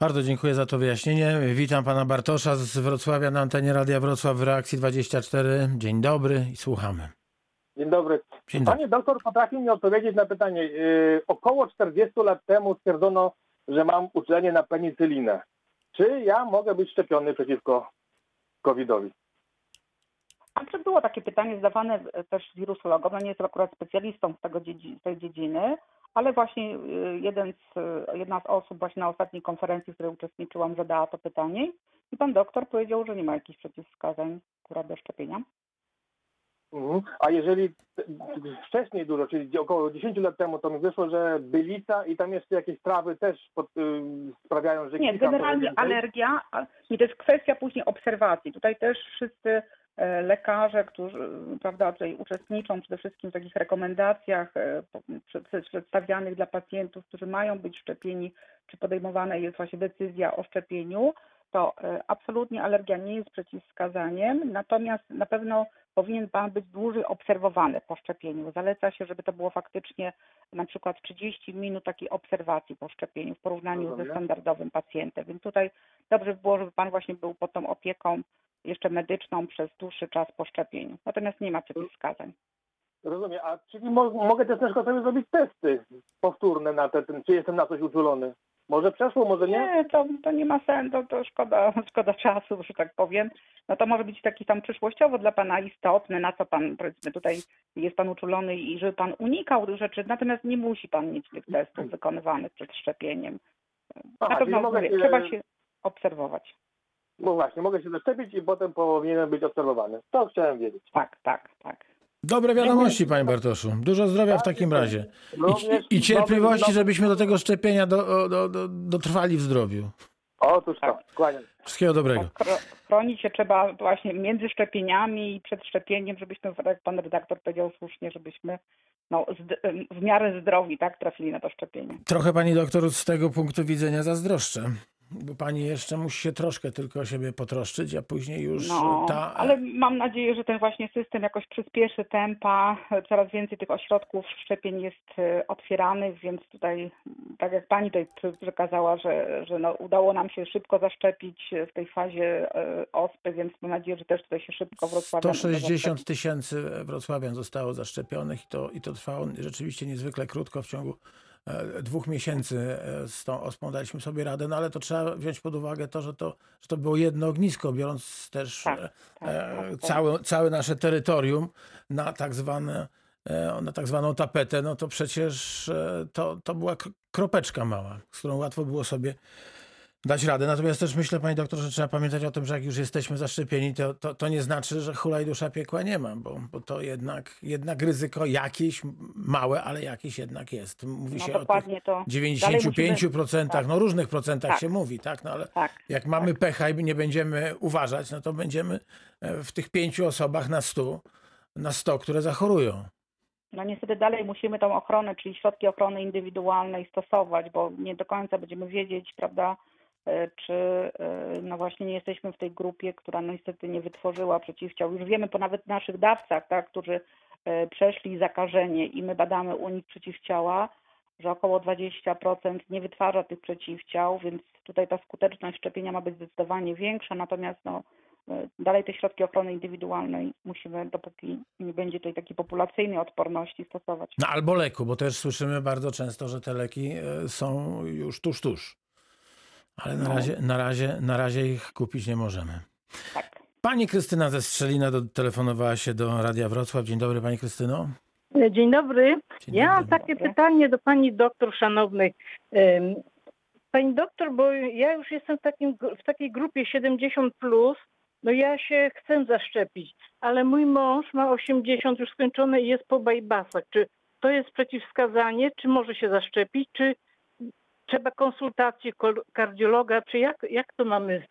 Speaker 1: Bardzo dziękuję za to wyjaśnienie. Witam pana Bartosza z Wrocławia na antenie Radia Wrocław w Reakcji 24. Dzień dobry i słuchamy.
Speaker 10: Dzień dobry.
Speaker 1: Dzień dobry.
Speaker 10: Panie doktor potrafi mi odpowiedzieć na pytanie. Yy, około 40 lat temu stwierdzono, że mam uczulenie na penicylinę. Czy ja mogę być szczepiony przeciwko COVID-owi?
Speaker 5: A czy było takie pytanie zadawane e, też wirusologom? No nie jestem akurat specjalistą z tego dziedzi- z tej dziedziny, ale właśnie y, jeden z, y, jedna z osób właśnie na ostatniej konferencji, w której uczestniczyłam, zadała to pytanie i pan doktor powiedział, że nie ma jakichś przeciwwskazań akurat do szczepienia.
Speaker 10: Mhm. A jeżeli wcześniej dużo, czyli około 10 lat temu, to mi wyszło, że bylica i tam jeszcze jakieś trawy też pod, yy, sprawiają, że
Speaker 5: Nie, generalnie alergia, nie, to jest kwestia później obserwacji. Tutaj też wszyscy e, lekarze, którzy prawda, tutaj uczestniczą przede wszystkim w takich rekomendacjach e, przedstawianych dla pacjentów, którzy mają być szczepieni, czy podejmowana jest właśnie decyzja o szczepieniu, to e, absolutnie alergia nie jest przeciwwskazaniem, natomiast na pewno powinien Pan być dłużej obserwowany po szczepieniu. Zaleca się, żeby to było faktycznie na przykład 30 minut takiej obserwacji po szczepieniu w porównaniu ze
Speaker 10: Rozumiem.
Speaker 5: standardowym pacjentem. Więc tutaj dobrze by było, żeby Pan właśnie był pod tą opieką jeszcze medyczną przez dłuższy czas po szczepieniu. Natomiast nie ma przeciwwskazań.
Speaker 10: Rozumiem, a czyli mo- mogę też na przykład sobie zrobić testy powtórne na te, ten, czy jestem na coś uczulony? Może przeszło, może nie?
Speaker 5: Nie, to, to nie ma sensu, to, to szkoda, szkoda czasu, że tak powiem. No to może być taki tam przyszłościowo dla Pana istotny, na co Pan, powiedzmy, tutaj jest Pan uczulony i żeby Pan unikał tych rzeczy, natomiast nie musi Pan mieć tych testów wykonywanych przed szczepieniem.
Speaker 10: Aha,
Speaker 5: Na pewno mówię,
Speaker 10: się-
Speaker 5: trzeba się obserwować.
Speaker 10: No właśnie, mogę się zaszczepić i potem powinienem być obserwowany. To chciałem wiedzieć.
Speaker 5: Tak, tak, tak.
Speaker 1: Dobre wiadomości, panie Bartoszu. Dużo zdrowia w takim razie. I, i cierpliwości, żebyśmy do tego szczepienia do, do, do, dotrwali w zdrowiu.
Speaker 10: Otóż to, kłaniam.
Speaker 1: Wszystkiego dobrego.
Speaker 5: Tak, chro- chronić się trzeba właśnie między szczepieniami i przed szczepieniem, żebyśmy, tak jak pan redaktor powiedział słusznie, żebyśmy no, w miarę zdrowi tak, trafili na to szczepienie.
Speaker 1: Trochę pani doktor z tego punktu widzenia zazdroszczę. Bo pani jeszcze musi się troszkę tylko o siebie potroszczyć, a później już
Speaker 5: No,
Speaker 1: ta.
Speaker 5: ale mam nadzieję, że ten właśnie system jakoś przyspieszy tempa. Coraz więcej tych ośrodków szczepień jest e, otwieranych, więc tutaj, tak jak pani tutaj przekazała, że, że no, udało nam się szybko zaszczepić w tej fazie e, ospy, więc mam nadzieję, że też tutaj się szybko Wrocławian uda
Speaker 1: 160 tysięcy wrocławian zostało zaszczepionych i to, i to trwało rzeczywiście niezwykle krótko, w ciągu e, dwóch miesięcy e, z tą ospą daliśmy sobie radę, no ale to trzeba wziąć pod uwagę to, że to, że to było jedno ognisko, biorąc też
Speaker 5: Tak,
Speaker 1: e,
Speaker 5: tak,
Speaker 1: e,
Speaker 5: tak, tak.
Speaker 1: całe, całe nasze terytorium na tak zwane e, na tak zwaną tapetę, no to przecież e, to, to była kropeczka mała, z którą łatwo było sobie dać radę. Natomiast też myślę, panie doktorze, że trzeba pamiętać o tym, że jak już jesteśmy zaszczepieni, to, to, to nie znaczy, że hulaj dusza piekła nie ma, bo, bo to jednak, jednak ryzyko jakieś, małe, ale jakieś jednak jest. Mówi
Speaker 5: No
Speaker 1: się o tych
Speaker 5: dokładnie to.
Speaker 1: 95%,
Speaker 5: tak.
Speaker 1: no różnych procentach
Speaker 5: Tak.
Speaker 1: się mówi, tak? No ale
Speaker 5: Tak.
Speaker 1: jak mamy pecha i nie będziemy uważać, no to będziemy e, w tych pięciu osobach na 100, na 100, które zachorują.
Speaker 5: No niestety dalej musimy tą ochronę, czyli środki ochrony indywidualnej stosować, bo nie do końca będziemy wiedzieć, prawda, czy e, no właśnie nie jesteśmy w tej grupie, która no niestety nie wytworzyła przeciwciał. Już wiemy po nawet naszych dawcach, tak, którzy e, przeszli zakażenie i my badamy u nich przeciwciała, że około 20% nie wytwarza tych przeciwciał, więc tutaj ta skuteczność szczepienia ma być zdecydowanie większa, natomiast no, e, dalej te środki ochrony indywidualnej musimy, dopóki nie będzie tej takiej populacyjnej odporności stosować.
Speaker 1: No albo leku, bo też słyszymy bardzo często, że te leki e, są już tuż, tuż. Ale na
Speaker 5: No.
Speaker 1: razie, na razie, na razie ich kupić nie możemy.
Speaker 5: Tak.
Speaker 1: Pani Krystyna ze Strzelina do, telefonowała się do Radia Wrocław. Dzień dobry Pani Krystyno.
Speaker 11: Dzień dobry.
Speaker 1: Dzień
Speaker 11: Ja mam
Speaker 1: dobry.
Speaker 11: takie pytanie do pani doktor szanownej. Pani doktor, bo ja już jestem w, takim, w takiej grupie 70 plus, no ja się chcę zaszczepić, ale mój mąż ma 80 już skończone i jest po bypassach. Czy to jest przeciwwskazanie, czy może się zaszczepić, czy trzeba konsultacji kardiologa, czy jak, jak to mamy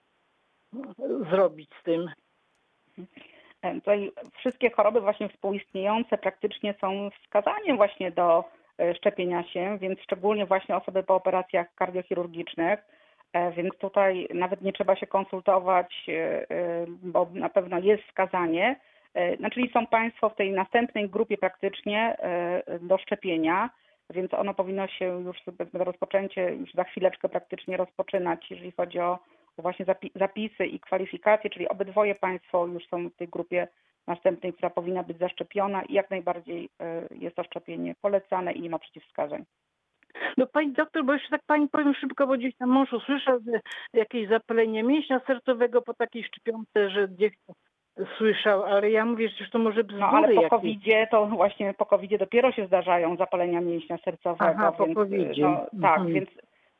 Speaker 11: zrobić z tym?
Speaker 5: E, Tutaj wszystkie choroby właśnie współistniejące praktycznie są wskazaniem właśnie do e, szczepienia się, więc szczególnie właśnie osoby po operacjach kardiochirurgicznych, e, więc tutaj nawet nie trzeba się konsultować, bo na pewno jest wskazanie. Czyli są Państwo w tej następnej grupie praktycznie do szczepienia, więc ono powinno się już rozpoczęcie już za chwileczkę praktycznie rozpoczynać, jeżeli chodzi o właśnie zapi- zapisy i kwalifikacje, czyli obydwoje Państwo już są w tej grupie następnej, która powinna być zaszczepiona i jak najbardziej e, jest to szczepienie polecane i nie ma przeciwwskazań.
Speaker 11: No pani doktor, bo jeszcze tak pani powiem szybko, bo gdzieś tam mąż usłyszał jakieś zapalenie mięśnia sercowego po takiej szczepionce, że gdzieś słyszał, ale ja mówię, że to może bzdury
Speaker 5: No ale po covid to właśnie po covid dopiero się zdarzają zapalenia mięśnia sercowego.
Speaker 11: Aha, po
Speaker 5: więc,
Speaker 11: covidzie.
Speaker 5: no, tak,
Speaker 11: Mhm.
Speaker 5: więc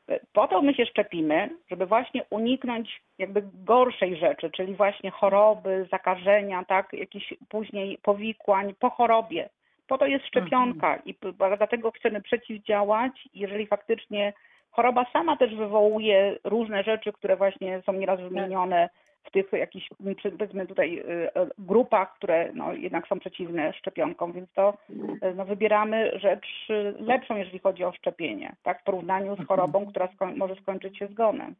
Speaker 5: e, po to my się szczepimy, żeby właśnie uniknąć jakby gorszej rzeczy, czyli właśnie choroby, zakażenia, tak, jakichś później powikłań po chorobie. Po to jest szczepionka i p- dlatego chcemy przeciwdziałać, jeżeli faktycznie choroba sama też wywołuje różne rzeczy, które właśnie są nieraz wymienione w tych jakichś, powiedzmy tutaj, y, e, grupach, które no, jednak są przeciwne szczepionkom, więc to e, no, wybieramy rzecz y, lepszą, jeżeli chodzi o szczepienie, tak, w porównaniu z chorobą, która skoń- może skończyć się zgonem.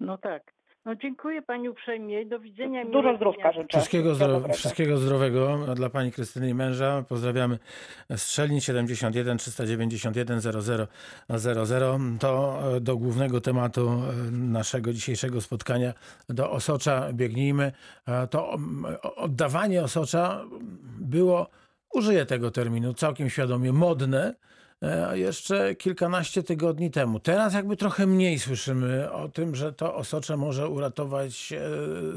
Speaker 11: No tak. No dziękuję pani uprzejmie. Do widzenia.
Speaker 5: Dużo zdrówka życzę.
Speaker 1: Wszystkiego, zdro- wszystkiego zdrowego dla pani Krystyny i męża. Pozdrawiamy Strzelin 71 391 00 00. To e, do głównego tematu e, naszego dzisiejszego spotkania, do Osocza biegnijmy. E, To oddawanie Osocza było, użyję tego terminu całkiem świadomie, modne jeszcze kilkanaście tygodni temu. Teraz jakby trochę mniej słyszymy o tym, że to osocze może uratować e,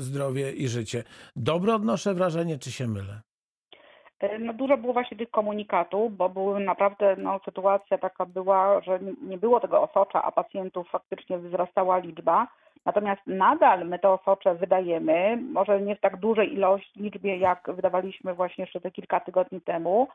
Speaker 1: zdrowie i życie. Dobre odnoszę wrażenie, czy się mylę?
Speaker 5: E, No dużo było właśnie tych komunikatów, bo były naprawdę, no sytuacja taka była, że nie- było tego osocza, a pacjentów faktycznie wzrastała liczba. Natomiast nadal my te osocze wydajemy, może nie w tak dużej ilości, liczbie, jak wydawaliśmy właśnie jeszcze te kilka tygodni temu, e,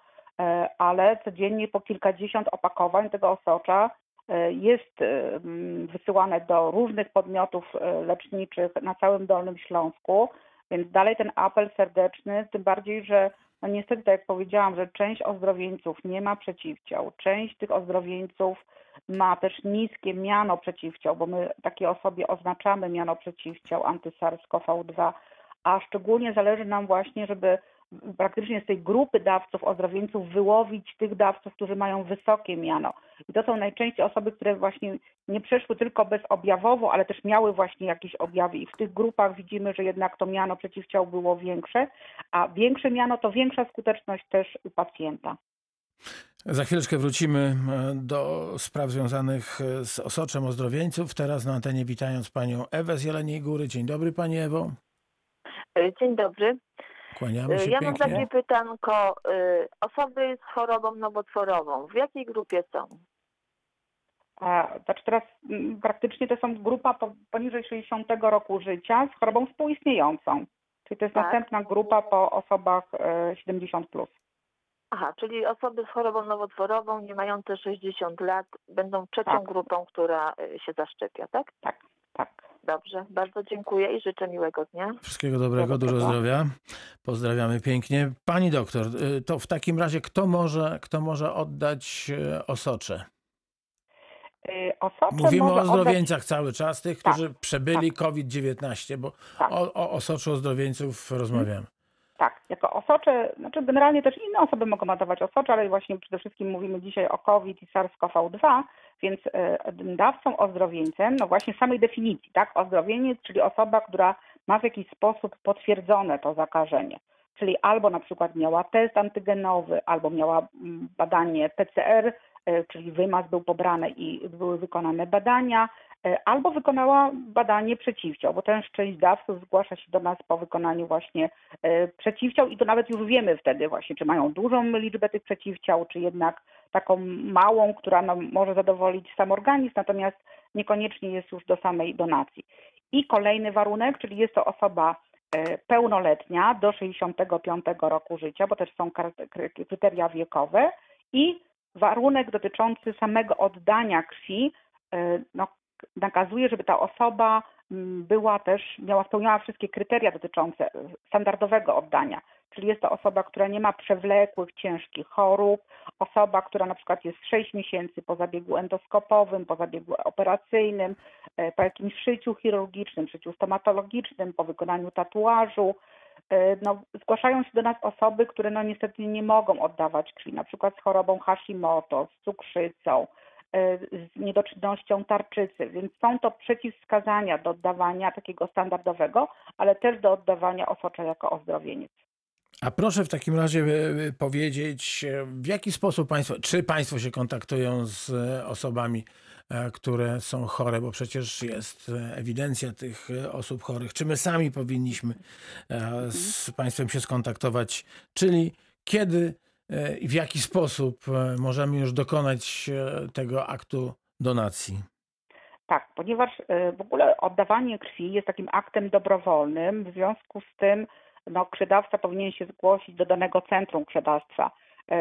Speaker 5: ale codziennie po kilkadziesiąt opakowań tego osocza e, jest e, mm, wysyłane do różnych podmiotów e, leczniczych na całym Dolnym Śląsku, więc dalej ten apel serdeczny, tym bardziej, że no niestety, tak jak powiedziałam, że część ozdrowieńców nie ma przeciwciał, część tych ozdrowieńców ma też niskie miano przeciwciał, bo my takiej osobie oznaczamy miano przeciwciał anty-SARS-CoV-2, a szczególnie zależy nam właśnie, żeby praktycznie z tej grupy dawców ozdrowieńców wyłowić tych dawców, którzy mają wysokie miano. I to są najczęściej osoby, które właśnie nie przeszły tylko bezobjawowo, ale też miały właśnie jakieś objawy i w tych grupach widzimy, że jednak to miano przeciwciał było większe, a większe miano to większa skuteczność też u pacjenta.
Speaker 1: Za chwileczkę wrócimy e, do spraw związanych e, z osoczem ozdrowieńców. Teraz na antenie witając panią Ewę z Jeleniej Góry. Dzień dobry pani Ewo.
Speaker 12: Dzień dobry.
Speaker 1: Kłaniamy się
Speaker 12: Ja mam
Speaker 1: pięknie.
Speaker 12: takie pytanko. y, Osoby z chorobą nowotworową, w jakiej grupie są?
Speaker 5: A, Znaczy teraz mm, praktycznie to są grupa po, poniżej 60 roku życia z chorobą współistniejącą. Czyli to jest
Speaker 12: Tak.
Speaker 5: następna grupa po osobach e, 70+. Plus.
Speaker 12: Aha, czyli osoby z chorobą nowotworową nie mające 60 lat będą trzecią
Speaker 5: Tak.
Speaker 12: grupą, która y, się zaszczepia, tak?
Speaker 5: Tak, tak.
Speaker 12: Dobrze, bardzo dziękuję i życzę miłego dnia.
Speaker 1: Wszystkiego dobrego, dużo zdrowia. Pozdrawiamy pięknie. Pani doktor, y, to w takim razie kto może, kto może oddać e, osocze?
Speaker 5: Y, Osocze
Speaker 1: Mówimy o
Speaker 5: oddać-
Speaker 1: ozdrowieńcach cały czas, tych,
Speaker 5: Tak,
Speaker 1: którzy przebyli COVID-19, bo
Speaker 5: Tak.
Speaker 1: o, o osoczu ozdrowieńców rozmawiamy.
Speaker 5: Tak, jako osocze, znaczy generalnie też inne osoby mogą nadawać osocze, ale właśnie przede wszystkim mówimy dzisiaj o COVID i SARS-CoV-2, więc e, dawcą ozdrowieńcem, no właśnie samej definicji, tak, ozdrowieniec, czyli osoba, która ma w jakiś sposób potwierdzone to zakażenie. Czyli albo na przykład miała test antygenowy, albo miała mm, badanie PCR, e, czyli wymaz był pobrany i były wykonane badania, albo wykonała badanie przeciwciał, bo też część dawców zgłasza się do nas po wykonaniu właśnie e, przeciwciał i to nawet już wiemy wtedy właśnie, czy mają dużą liczbę tych przeciwciał, czy jednak taką małą, która no, może zadowolić sam organizm, natomiast niekoniecznie jest już do samej donacji. I kolejny warunek, czyli jest to osoba e, pełnoletnia do 65 roku życia, bo też są kryteria wiekowe i warunek dotyczący samego oddania krwi e, no, nakazuje, żeby ta osoba mm, była też, miała, spełniała wszystkie kryteria dotyczące e, standardowego oddania. Czyli jest to osoba, która nie ma przewlekłych, ciężkich chorób, osoba, która na przykład jest 6 miesięcy po zabiegu endoskopowym, po zabiegu operacyjnym, e, po jakimś szyciu chirurgicznym, szyciu stomatologicznym, po wykonaniu tatuażu. E, No, zgłaszają się do nas osoby, które no niestety nie mogą oddawać krwi, na przykład z chorobą Hashimoto, z cukrzycą, z niedoczynnością tarczycy, więc są to przeciwwskazania do oddawania takiego standardowego, ale też do oddawania osocza jako ozdrowieniec.
Speaker 1: A proszę w takim razie e, powiedzieć, e, w jaki sposób Państwo, czy Państwo się kontaktują z e, osobami, e, które są chore, bo przecież jest e, ewidencja tych e, osób chorych, czy my sami powinniśmy e, z Państwem się skontaktować, czyli kiedy e, i w jaki sposób e, możemy już dokonać e, tego aktu donacji.
Speaker 5: Tak, ponieważ e, w ogóle oddawanie krwi jest takim aktem dobrowolnym, w związku z tym no, krwiodawca powinien się zgłosić do danego centrum krwiodawstwa, e,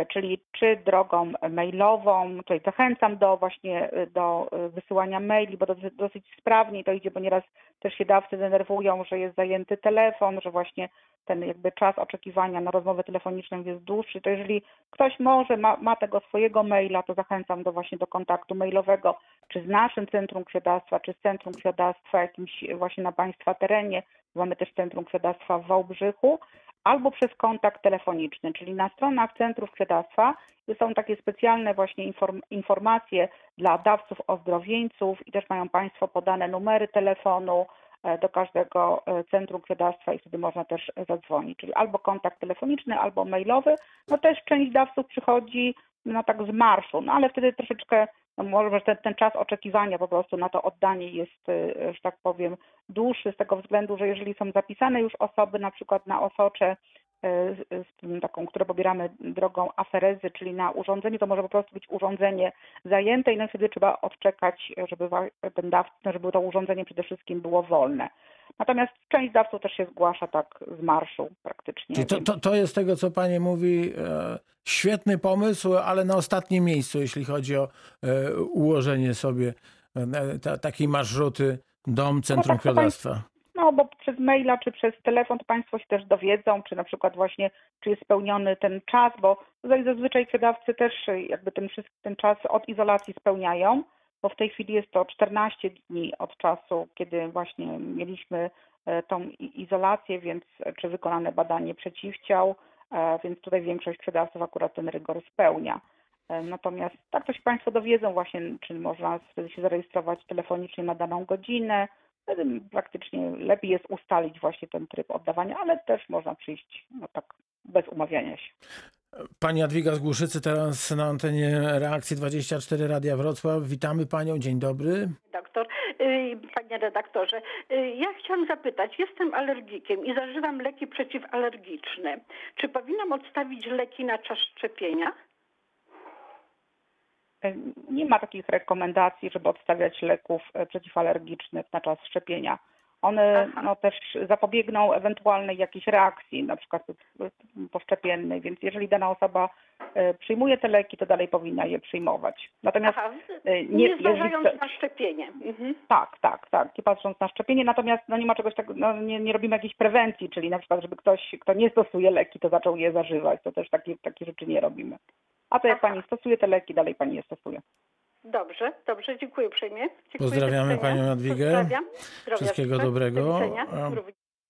Speaker 5: czyli czy drogą mailową, tutaj zachęcam do właśnie e, do e, wysyłania maili, bo dosyć, dosyć sprawnie to idzie, bo nieraz też się dawcy denerwują, że jest zajęty telefon, że właśnie ten jakby czas oczekiwania na rozmowę telefoniczną jest dłuższy, to jeżeli ktoś może, ma, ma tego swojego maila, to zachęcam do właśnie do kontaktu mailowego, czy z naszym Centrum Krwiodawstwa, czy z Centrum Krwiodawstwa jakimś właśnie na Państwa terenie. Mamy też Centrum Krwiodawstwa w Wałbrzychu, albo przez kontakt telefoniczny, czyli na stronach Centrów Krwiodawstwa są takie specjalne właśnie inform- informacje dla dawców ozdrowieńców i też mają Państwo podane numery telefonu e, do każdego e, centrum krwiodawstwa i wtedy można też zadzwonić, czyli albo kontakt telefoniczny, albo mailowy. No też część dawców przychodzi no tak z marszu, no ale wtedy troszeczkę no może ten, ten czas oczekiwania po prostu na to oddanie jest, y, że tak powiem, dłuższy z tego względu, że jeżeli są zapisane już osoby na przykład na osocze, y, z, taką, które pobieramy drogą aferezy, czyli na urządzenie, to może po prostu być urządzenie zajęte i no wtedy trzeba odczekać, żeby ten dawca, żeby to urządzenie przede wszystkim było wolne. Natomiast część dawców też się zgłasza tak z marszu praktycznie.
Speaker 1: To, to, to jest tego, co pani mówi, e, świetny pomysł, ale na ostatnim miejscu, jeśli chodzi o e, ułożenie sobie e, ta, takiej marszruty dom, centrum
Speaker 5: tak, to
Speaker 1: krwiodawstwa.
Speaker 5: No, bo przez maila czy przez telefon to Państwo się też dowiedzą, czy na przykład właśnie, czy jest spełniony ten czas, bo tutaj zazwyczaj krwiodawcy też jakby ten, ten czas od izolacji spełniają, bo w tej chwili jest to 14 dni od czasu, kiedy właśnie mieliśmy e, tą izolację, więc czy wykonane badanie przeciwciał, e, więc tutaj większość krwiodawców akurat ten rygor spełnia. E, Natomiast tak to się Państwo dowiedzą właśnie, czy można wtedy się zarejestrować telefonicznie na daną godzinę, Wtedy praktycznie lepiej jest ustalić właśnie ten tryb oddawania, ale też można przyjść no tak bez umawiania się.
Speaker 1: Pani Jadwiga z Głuszycy teraz na antenie Reakcji 24 Radia Wrocław. Witamy panią, dzień dobry.
Speaker 13: Doktor, y, panie redaktorze, y, ja chciałam zapytać, jestem alergikiem i zażywam leki przeciwalergiczne. Czy powinnam odstawić leki na czas szczepienia?
Speaker 5: E, Nie ma takich rekomendacji, żeby odstawiać leków przeciwalergicznych na czas szczepienia. One no, też zapobiegną ewentualnej jakiejś reakcji, na przykład e, poszczepiennej, więc jeżeli dana osoba e, przyjmuje te leki, to dalej powinna je przyjmować. Natomiast
Speaker 13: Aha,
Speaker 5: e,
Speaker 13: nie,
Speaker 5: jeżeli
Speaker 13: zważając
Speaker 5: chce-
Speaker 13: na szczepienie. Mhm.
Speaker 5: Tak, tak, tak. Nie patrząc na szczepienie, natomiast no nie ma czegoś takiego, no nie, nie robimy jakiejś prewencji, czyli na przykład, żeby ktoś, kto nie stosuje leki, to zaczął je zażywać. To też takie, takie rzeczy nie robimy. A to jak pani stosuje te leki, dalej pani je stosuje.
Speaker 13: Dobrze, dobrze, dziękuję uprzejmie. Dziękuję,
Speaker 1: Pozdrawiamy panią Jadwigę.
Speaker 13: Pozdrawiam. Zdrowia
Speaker 1: Wszystkiego
Speaker 13: życzę.
Speaker 1: dobrego.
Speaker 13: Do.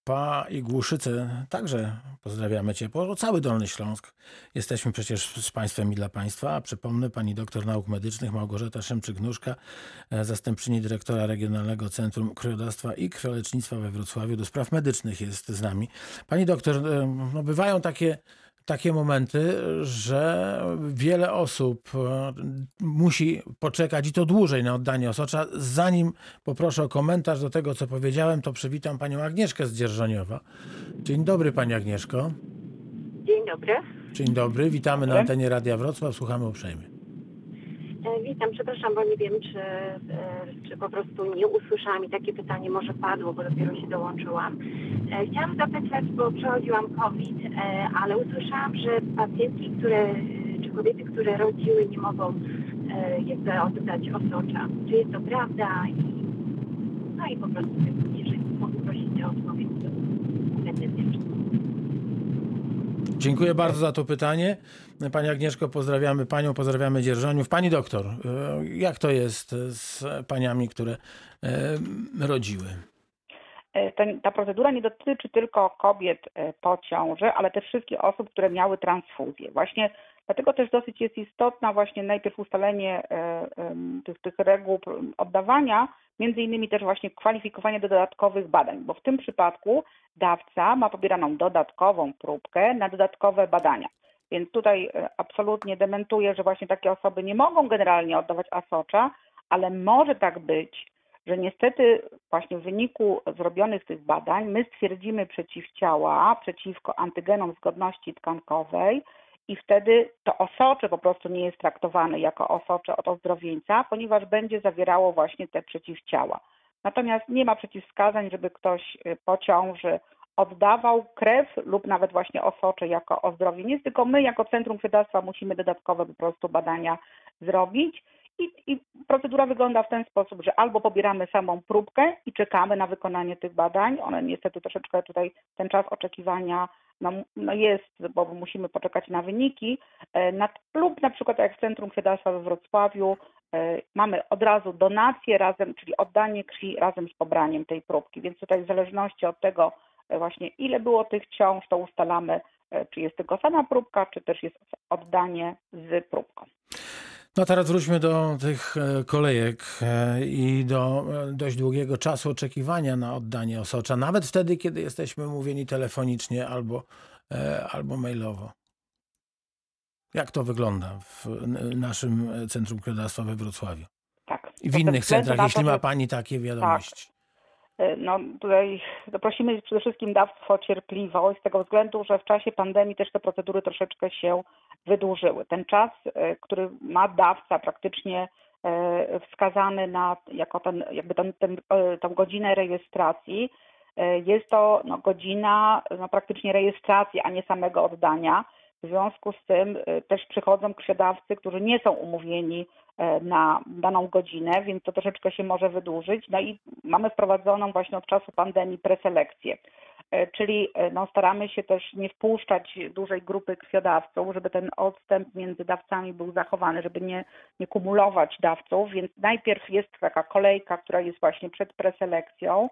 Speaker 1: Pa i Głuszyce także pozdrawiamy ciepło. Cały Dolny Śląsk. Jesteśmy przecież z państwem i dla państwa. A przypomnę, pani doktor nauk medycznych Małgorzata Szymczyk-Nóżka, e, zastępczyni dyrektora Regionalnego Centrum Krwiodawstwa i Krwiolecznictwa we Wrocławiu do spraw medycznych jest z nami. Pani doktor, e, no bywają takie takie momenty, że wiele osób e, musi poczekać i to dłużej na oddanie osocza. Zanim poproszę o komentarz do tego, co powiedziałem, to przywitam panią Agnieszkę z Dzierżoniowa. Dzień dobry, pani Agnieszko.
Speaker 14: Dzień dobry.
Speaker 1: Dzień dobry, witamy na antenie Radia Wrocław, słuchamy uprzejmie.
Speaker 14: Witam, przepraszam, bo nie wiem, czy, e, czy po prostu nie usłyszałam i takie pytanie może padło, bo dopiero się dołączyłam. E, Chciałam zapytać, bo przechodziłam COVID, e, ale usłyszałam, że pacjentki, które, czy kobiety, które rodziły, nie mogą jakby oddać osocza. Czy jest to prawda? No i po prostu, jeżeli mogę prosić o odpowiedź, to będę wdzięczna.
Speaker 1: Dziękuję bardzo za to pytanie. Pani Agnieszko, pozdrawiamy panią, pozdrawiamy Dzierżoniów. Pani doktor, e, jak to jest z paniami, które e, rodziły?
Speaker 5: E, ten, ta procedura nie dotyczy tylko kobiet po ciąży, ale też wszystkich osób, które miały transfuzję. Właśnie dlatego też dosyć jest istotna właśnie najpierw ustalenie e, tych, tych reguł oddawania, między innymi też właśnie kwalifikowanie do dodatkowych badań, bo w tym przypadku dawca ma pobieraną dodatkową próbkę na dodatkowe badania. Więc tutaj e, absolutnie dementuję, że właśnie takie osoby nie mogą generalnie oddawać asocza, ale może tak być, że niestety właśnie w wyniku zrobionych tych badań my stwierdzimy przeciwciała przeciwko antygenom zgodności tkankowej i wtedy to osocze po prostu nie jest traktowane jako osocze od ozdrowieńca, ponieważ będzie zawierało właśnie te przeciwciała. Natomiast nie ma przeciwwskazań, żeby ktoś y, po ciąży oddawał krew lub nawet właśnie osocze jako ozdrowieniec, tylko my jako Centrum Krwiodawstwa musimy dodatkowe po prostu badania zrobić. I, I procedura wygląda w ten sposób, że albo pobieramy samą próbkę i czekamy na wykonanie tych badań. One niestety troszeczkę tutaj ten czas oczekiwania no, no jest, bo musimy poczekać na wyniki. E, Na, lub na przykład jak w Centrum Krwiodawstwa we Wrocławiu e, mamy od razu donację razem, czyli oddanie krwi razem z pobraniem tej próbki. Więc tutaj w zależności od tego e, właśnie ile było tych ciąż, to ustalamy, czy jest tylko sama próbka, czy też jest oddanie z próbką.
Speaker 1: No teraz wróćmy do tych e, kolejek e, i do e, dość długiego czasu oczekiwania na oddanie osocza, nawet wtedy, kiedy jesteśmy mówieni telefonicznie albo, albo mailowo. Jak to wygląda w naszym Centrum Krwiodawstwa we Wrocławiu?
Speaker 5: Tak.
Speaker 1: I w innych centrach, jeśli ma Pani takie wiadomości.
Speaker 5: E, No tutaj prosimy przede wszystkim dawców o cierpliwość z tego względu, że w czasie pandemii też te procedury troszeczkę się wydłużyły. Ten czas, e, który ma dawca praktycznie e, wskazany na jako ten, jakby ten, ten, e, tą godzinę rejestracji, jest to no, godzina no, praktycznie rejestracji, a nie samego oddania. W związku z tym też przychodzą krwiodawcy, którzy nie są umówieni na daną godzinę, więc to troszeczkę się może wydłużyć. No i mamy wprowadzoną właśnie od czasu pandemii preselekcję. E, Czyli e, no, staramy się też nie wpuszczać dużej grupy krwiodawców, żeby ten odstęp między dawcami był zachowany, żeby nie, nie kumulować dawców, więc najpierw jest taka kolejka, która jest właśnie przed preselekcją.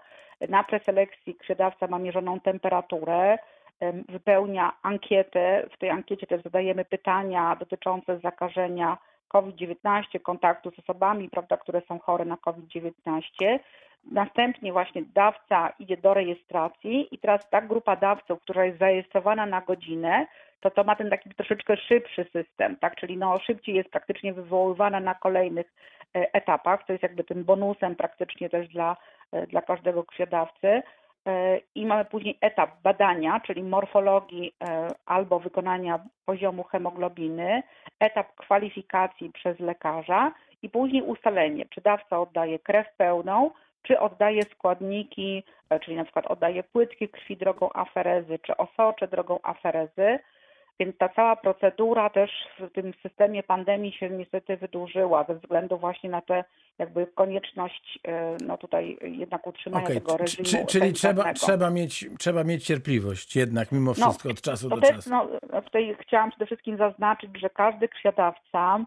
Speaker 5: Na preselekcji krwiodawca ma mierzoną temperaturę, em, wypełnia ankietę. W tej ankiecie też zadajemy pytania dotyczące zakażenia COVID-19, kontaktu z osobami, prawda, które są chore na COVID-19. Następnie właśnie dawca idzie do rejestracji i teraz ta grupa dawców, która jest zarejestrowana na godzinę, to to ma ten taki troszeczkę szybszy system, tak? Czyli no szybciej jest praktycznie wywoływana na kolejnych e, etapach, co jest jakby tym bonusem praktycznie też dla, e, dla każdego krwiodawcy. E, I mamy później etap badania, czyli morfologii e, albo wykonania poziomu hemoglobiny, etap kwalifikacji przez lekarza i później ustalenie, czy dawca oddaje krew pełną, czy oddaje składniki, e, czyli na przykład oddaje płytki krwi drogą aferezy, czy osocze drogą aferezy. Więc ta cała procedura też w tym systemie pandemii się niestety wydłużyła ze względu właśnie na tę jakby konieczność e, no tutaj jednak utrzymania
Speaker 1: Okej,
Speaker 5: tego reżimu
Speaker 1: czy- czyli trzeba, trzeba, mieć, trzeba mieć cierpliwość jednak mimo
Speaker 5: No,
Speaker 1: wszystko od czasu do
Speaker 5: też,
Speaker 1: czasu.
Speaker 5: no, tutaj chciałam przede wszystkim zaznaczyć, że każdy krwiodawca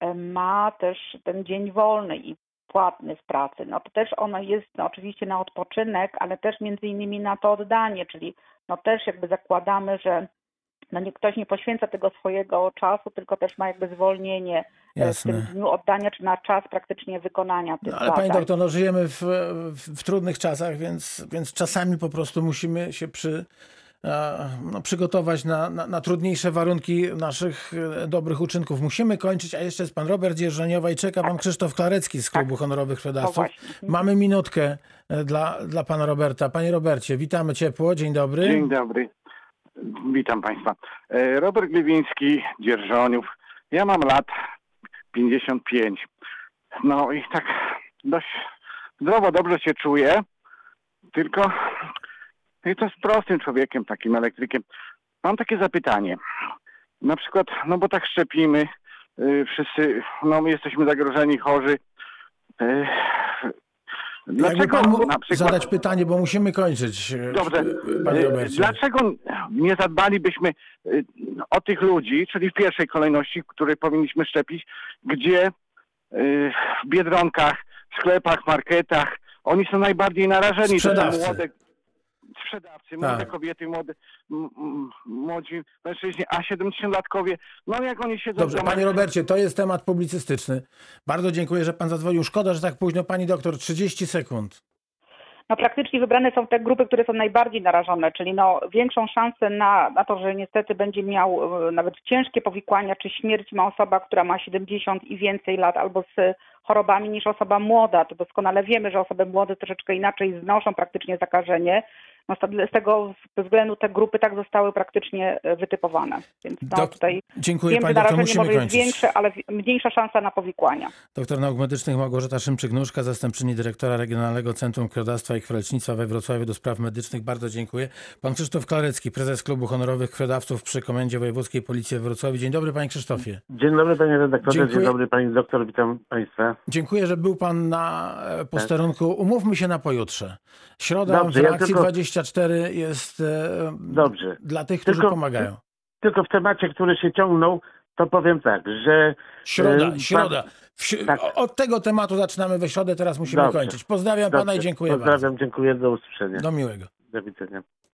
Speaker 5: e, ma też ten dzień wolny i płatny w pracy. No to też ono jest no, oczywiście na odpoczynek, ale też między innymi na to oddanie, czyli no też jakby zakładamy, że no nie, ktoś nie poświęca tego swojego czasu, tylko też ma jakby zwolnienie e, w
Speaker 1: Jasne.
Speaker 5: tym dniu oddania, czy na czas praktycznie wykonania tych
Speaker 1: No, ale pani doktor, no, żyjemy w, w, w trudnych czasach, więc, więc czasami po prostu musimy się przy, no, przygotować na, na, na trudniejsze warunki naszych e, dobrych uczynków. Musimy kończyć, a jeszcze jest pan Robert Dzierżoniowa i czeka pan Krzysztof Klarecki z Klubu Honorowych Krwiodawców.
Speaker 5: Tak. właśnie.
Speaker 1: Mamy minutkę e, dla, dla pana Roberta. Panie Robercie, witamy ciepło, dzień dobry.
Speaker 15: Dzień dobry. Witam Państwa. E, Robert Gliwiński, Dzierżoniów. Ja mam lat 55. No i tak dość zdrowo, dobrze się czuję. Tylko i to z prostym człowiekiem, takim elektrykiem. Mam takie zapytanie. Na przykład, no bo tak szczepimy, y, wszyscy, no my jesteśmy zagrożeni, chorzy. Y,
Speaker 1: Jakby
Speaker 15: Dlaczego na przykład...
Speaker 1: zadać pytanie, bo musimy kończyć. e,
Speaker 15: Dobrze.
Speaker 1: Panie
Speaker 15: E. Dlaczego nie zadbalibyśmy e, o tych ludzi, czyli w pierwszej kolejności, których powinniśmy szczepić, gdzie w biedronkach, w sklepach, marketach, oni są najbardziej narażeni. To
Speaker 1: Sprzedawcy.
Speaker 15: młode sprzedawcy, młode
Speaker 1: Tak.
Speaker 15: kobiety, młode, m, m, młodzi mężczyźni, a 70-latkowie, no jak oni siedzą
Speaker 1: Dobrze, panie Robercie, to jest temat publicystyczny. Bardzo dziękuję, że pan zadzwonił. Szkoda, że tak późno. Pani doktor, 30 sekund.
Speaker 5: no praktycznie wybrane są te grupy, które są najbardziej narażone, czyli no większą szansę na, na to, że niestety będzie miał e, nawet ciężkie powikłania czy śmierć ma osoba, która ma 70 i więcej lat albo z chorobami niż osoba młoda. To doskonale wiemy, że osoby młode troszeczkę inaczej znoszą praktycznie zakażenie. No z tego względu te grupy tak zostały praktycznie e, wytypowane. Więc no,
Speaker 1: Dok-
Speaker 5: tutaj
Speaker 1: Dziękuję
Speaker 5: wiem,
Speaker 1: pani
Speaker 5: że
Speaker 1: Musimy
Speaker 5: może jest
Speaker 1: kończyć.
Speaker 5: większe, ale mniejsza szansa na powikłania.
Speaker 1: Doktor nauk medycznych Małgorzata Szymczyk-Nóżka, zastępczyni dyrektora Regionalnego Centrum Krwiodawstwa i Krwiolecznictwa we Wrocławiu do spraw medycznych. Bardzo dziękuję. Pan Krzysztof Klarecki, prezes Klubu Honorowych Krwiodawców przy Komendzie Wojewódzkiej Policji we Wrocławiu. Dzień dobry, panie Krzysztofie.
Speaker 16: Dzień dobry panie redaktorze,
Speaker 1: Dziękuję.
Speaker 16: dzień dobry pani doktor, witam państwa.
Speaker 1: Dziękuję, że był pan na e, posterunku. Umówmy się na pojutrze. Środa
Speaker 16: Dobrze,
Speaker 1: w
Speaker 16: ja
Speaker 1: reakcji
Speaker 16: tylko-
Speaker 1: 24 jest e,
Speaker 16: Dobrze.
Speaker 1: dla tych, którzy
Speaker 16: Tylko-
Speaker 1: pomagają.
Speaker 16: Tylko w temacie, który się ciągnął, to powiem tak, że...
Speaker 1: Środa,
Speaker 16: e,
Speaker 1: środa.
Speaker 16: pan-
Speaker 1: W, si- Od tego tematu zaczynamy we środę, teraz musimy
Speaker 16: Dobrze.
Speaker 1: kończyć. Pozdrawiam pana
Speaker 16: Dobrze,
Speaker 1: i dziękuję
Speaker 16: Pozdrawiam,
Speaker 1: bardzo.
Speaker 16: dziękuję, do usłyszenia.
Speaker 1: Do miłego.
Speaker 16: Do widzenia.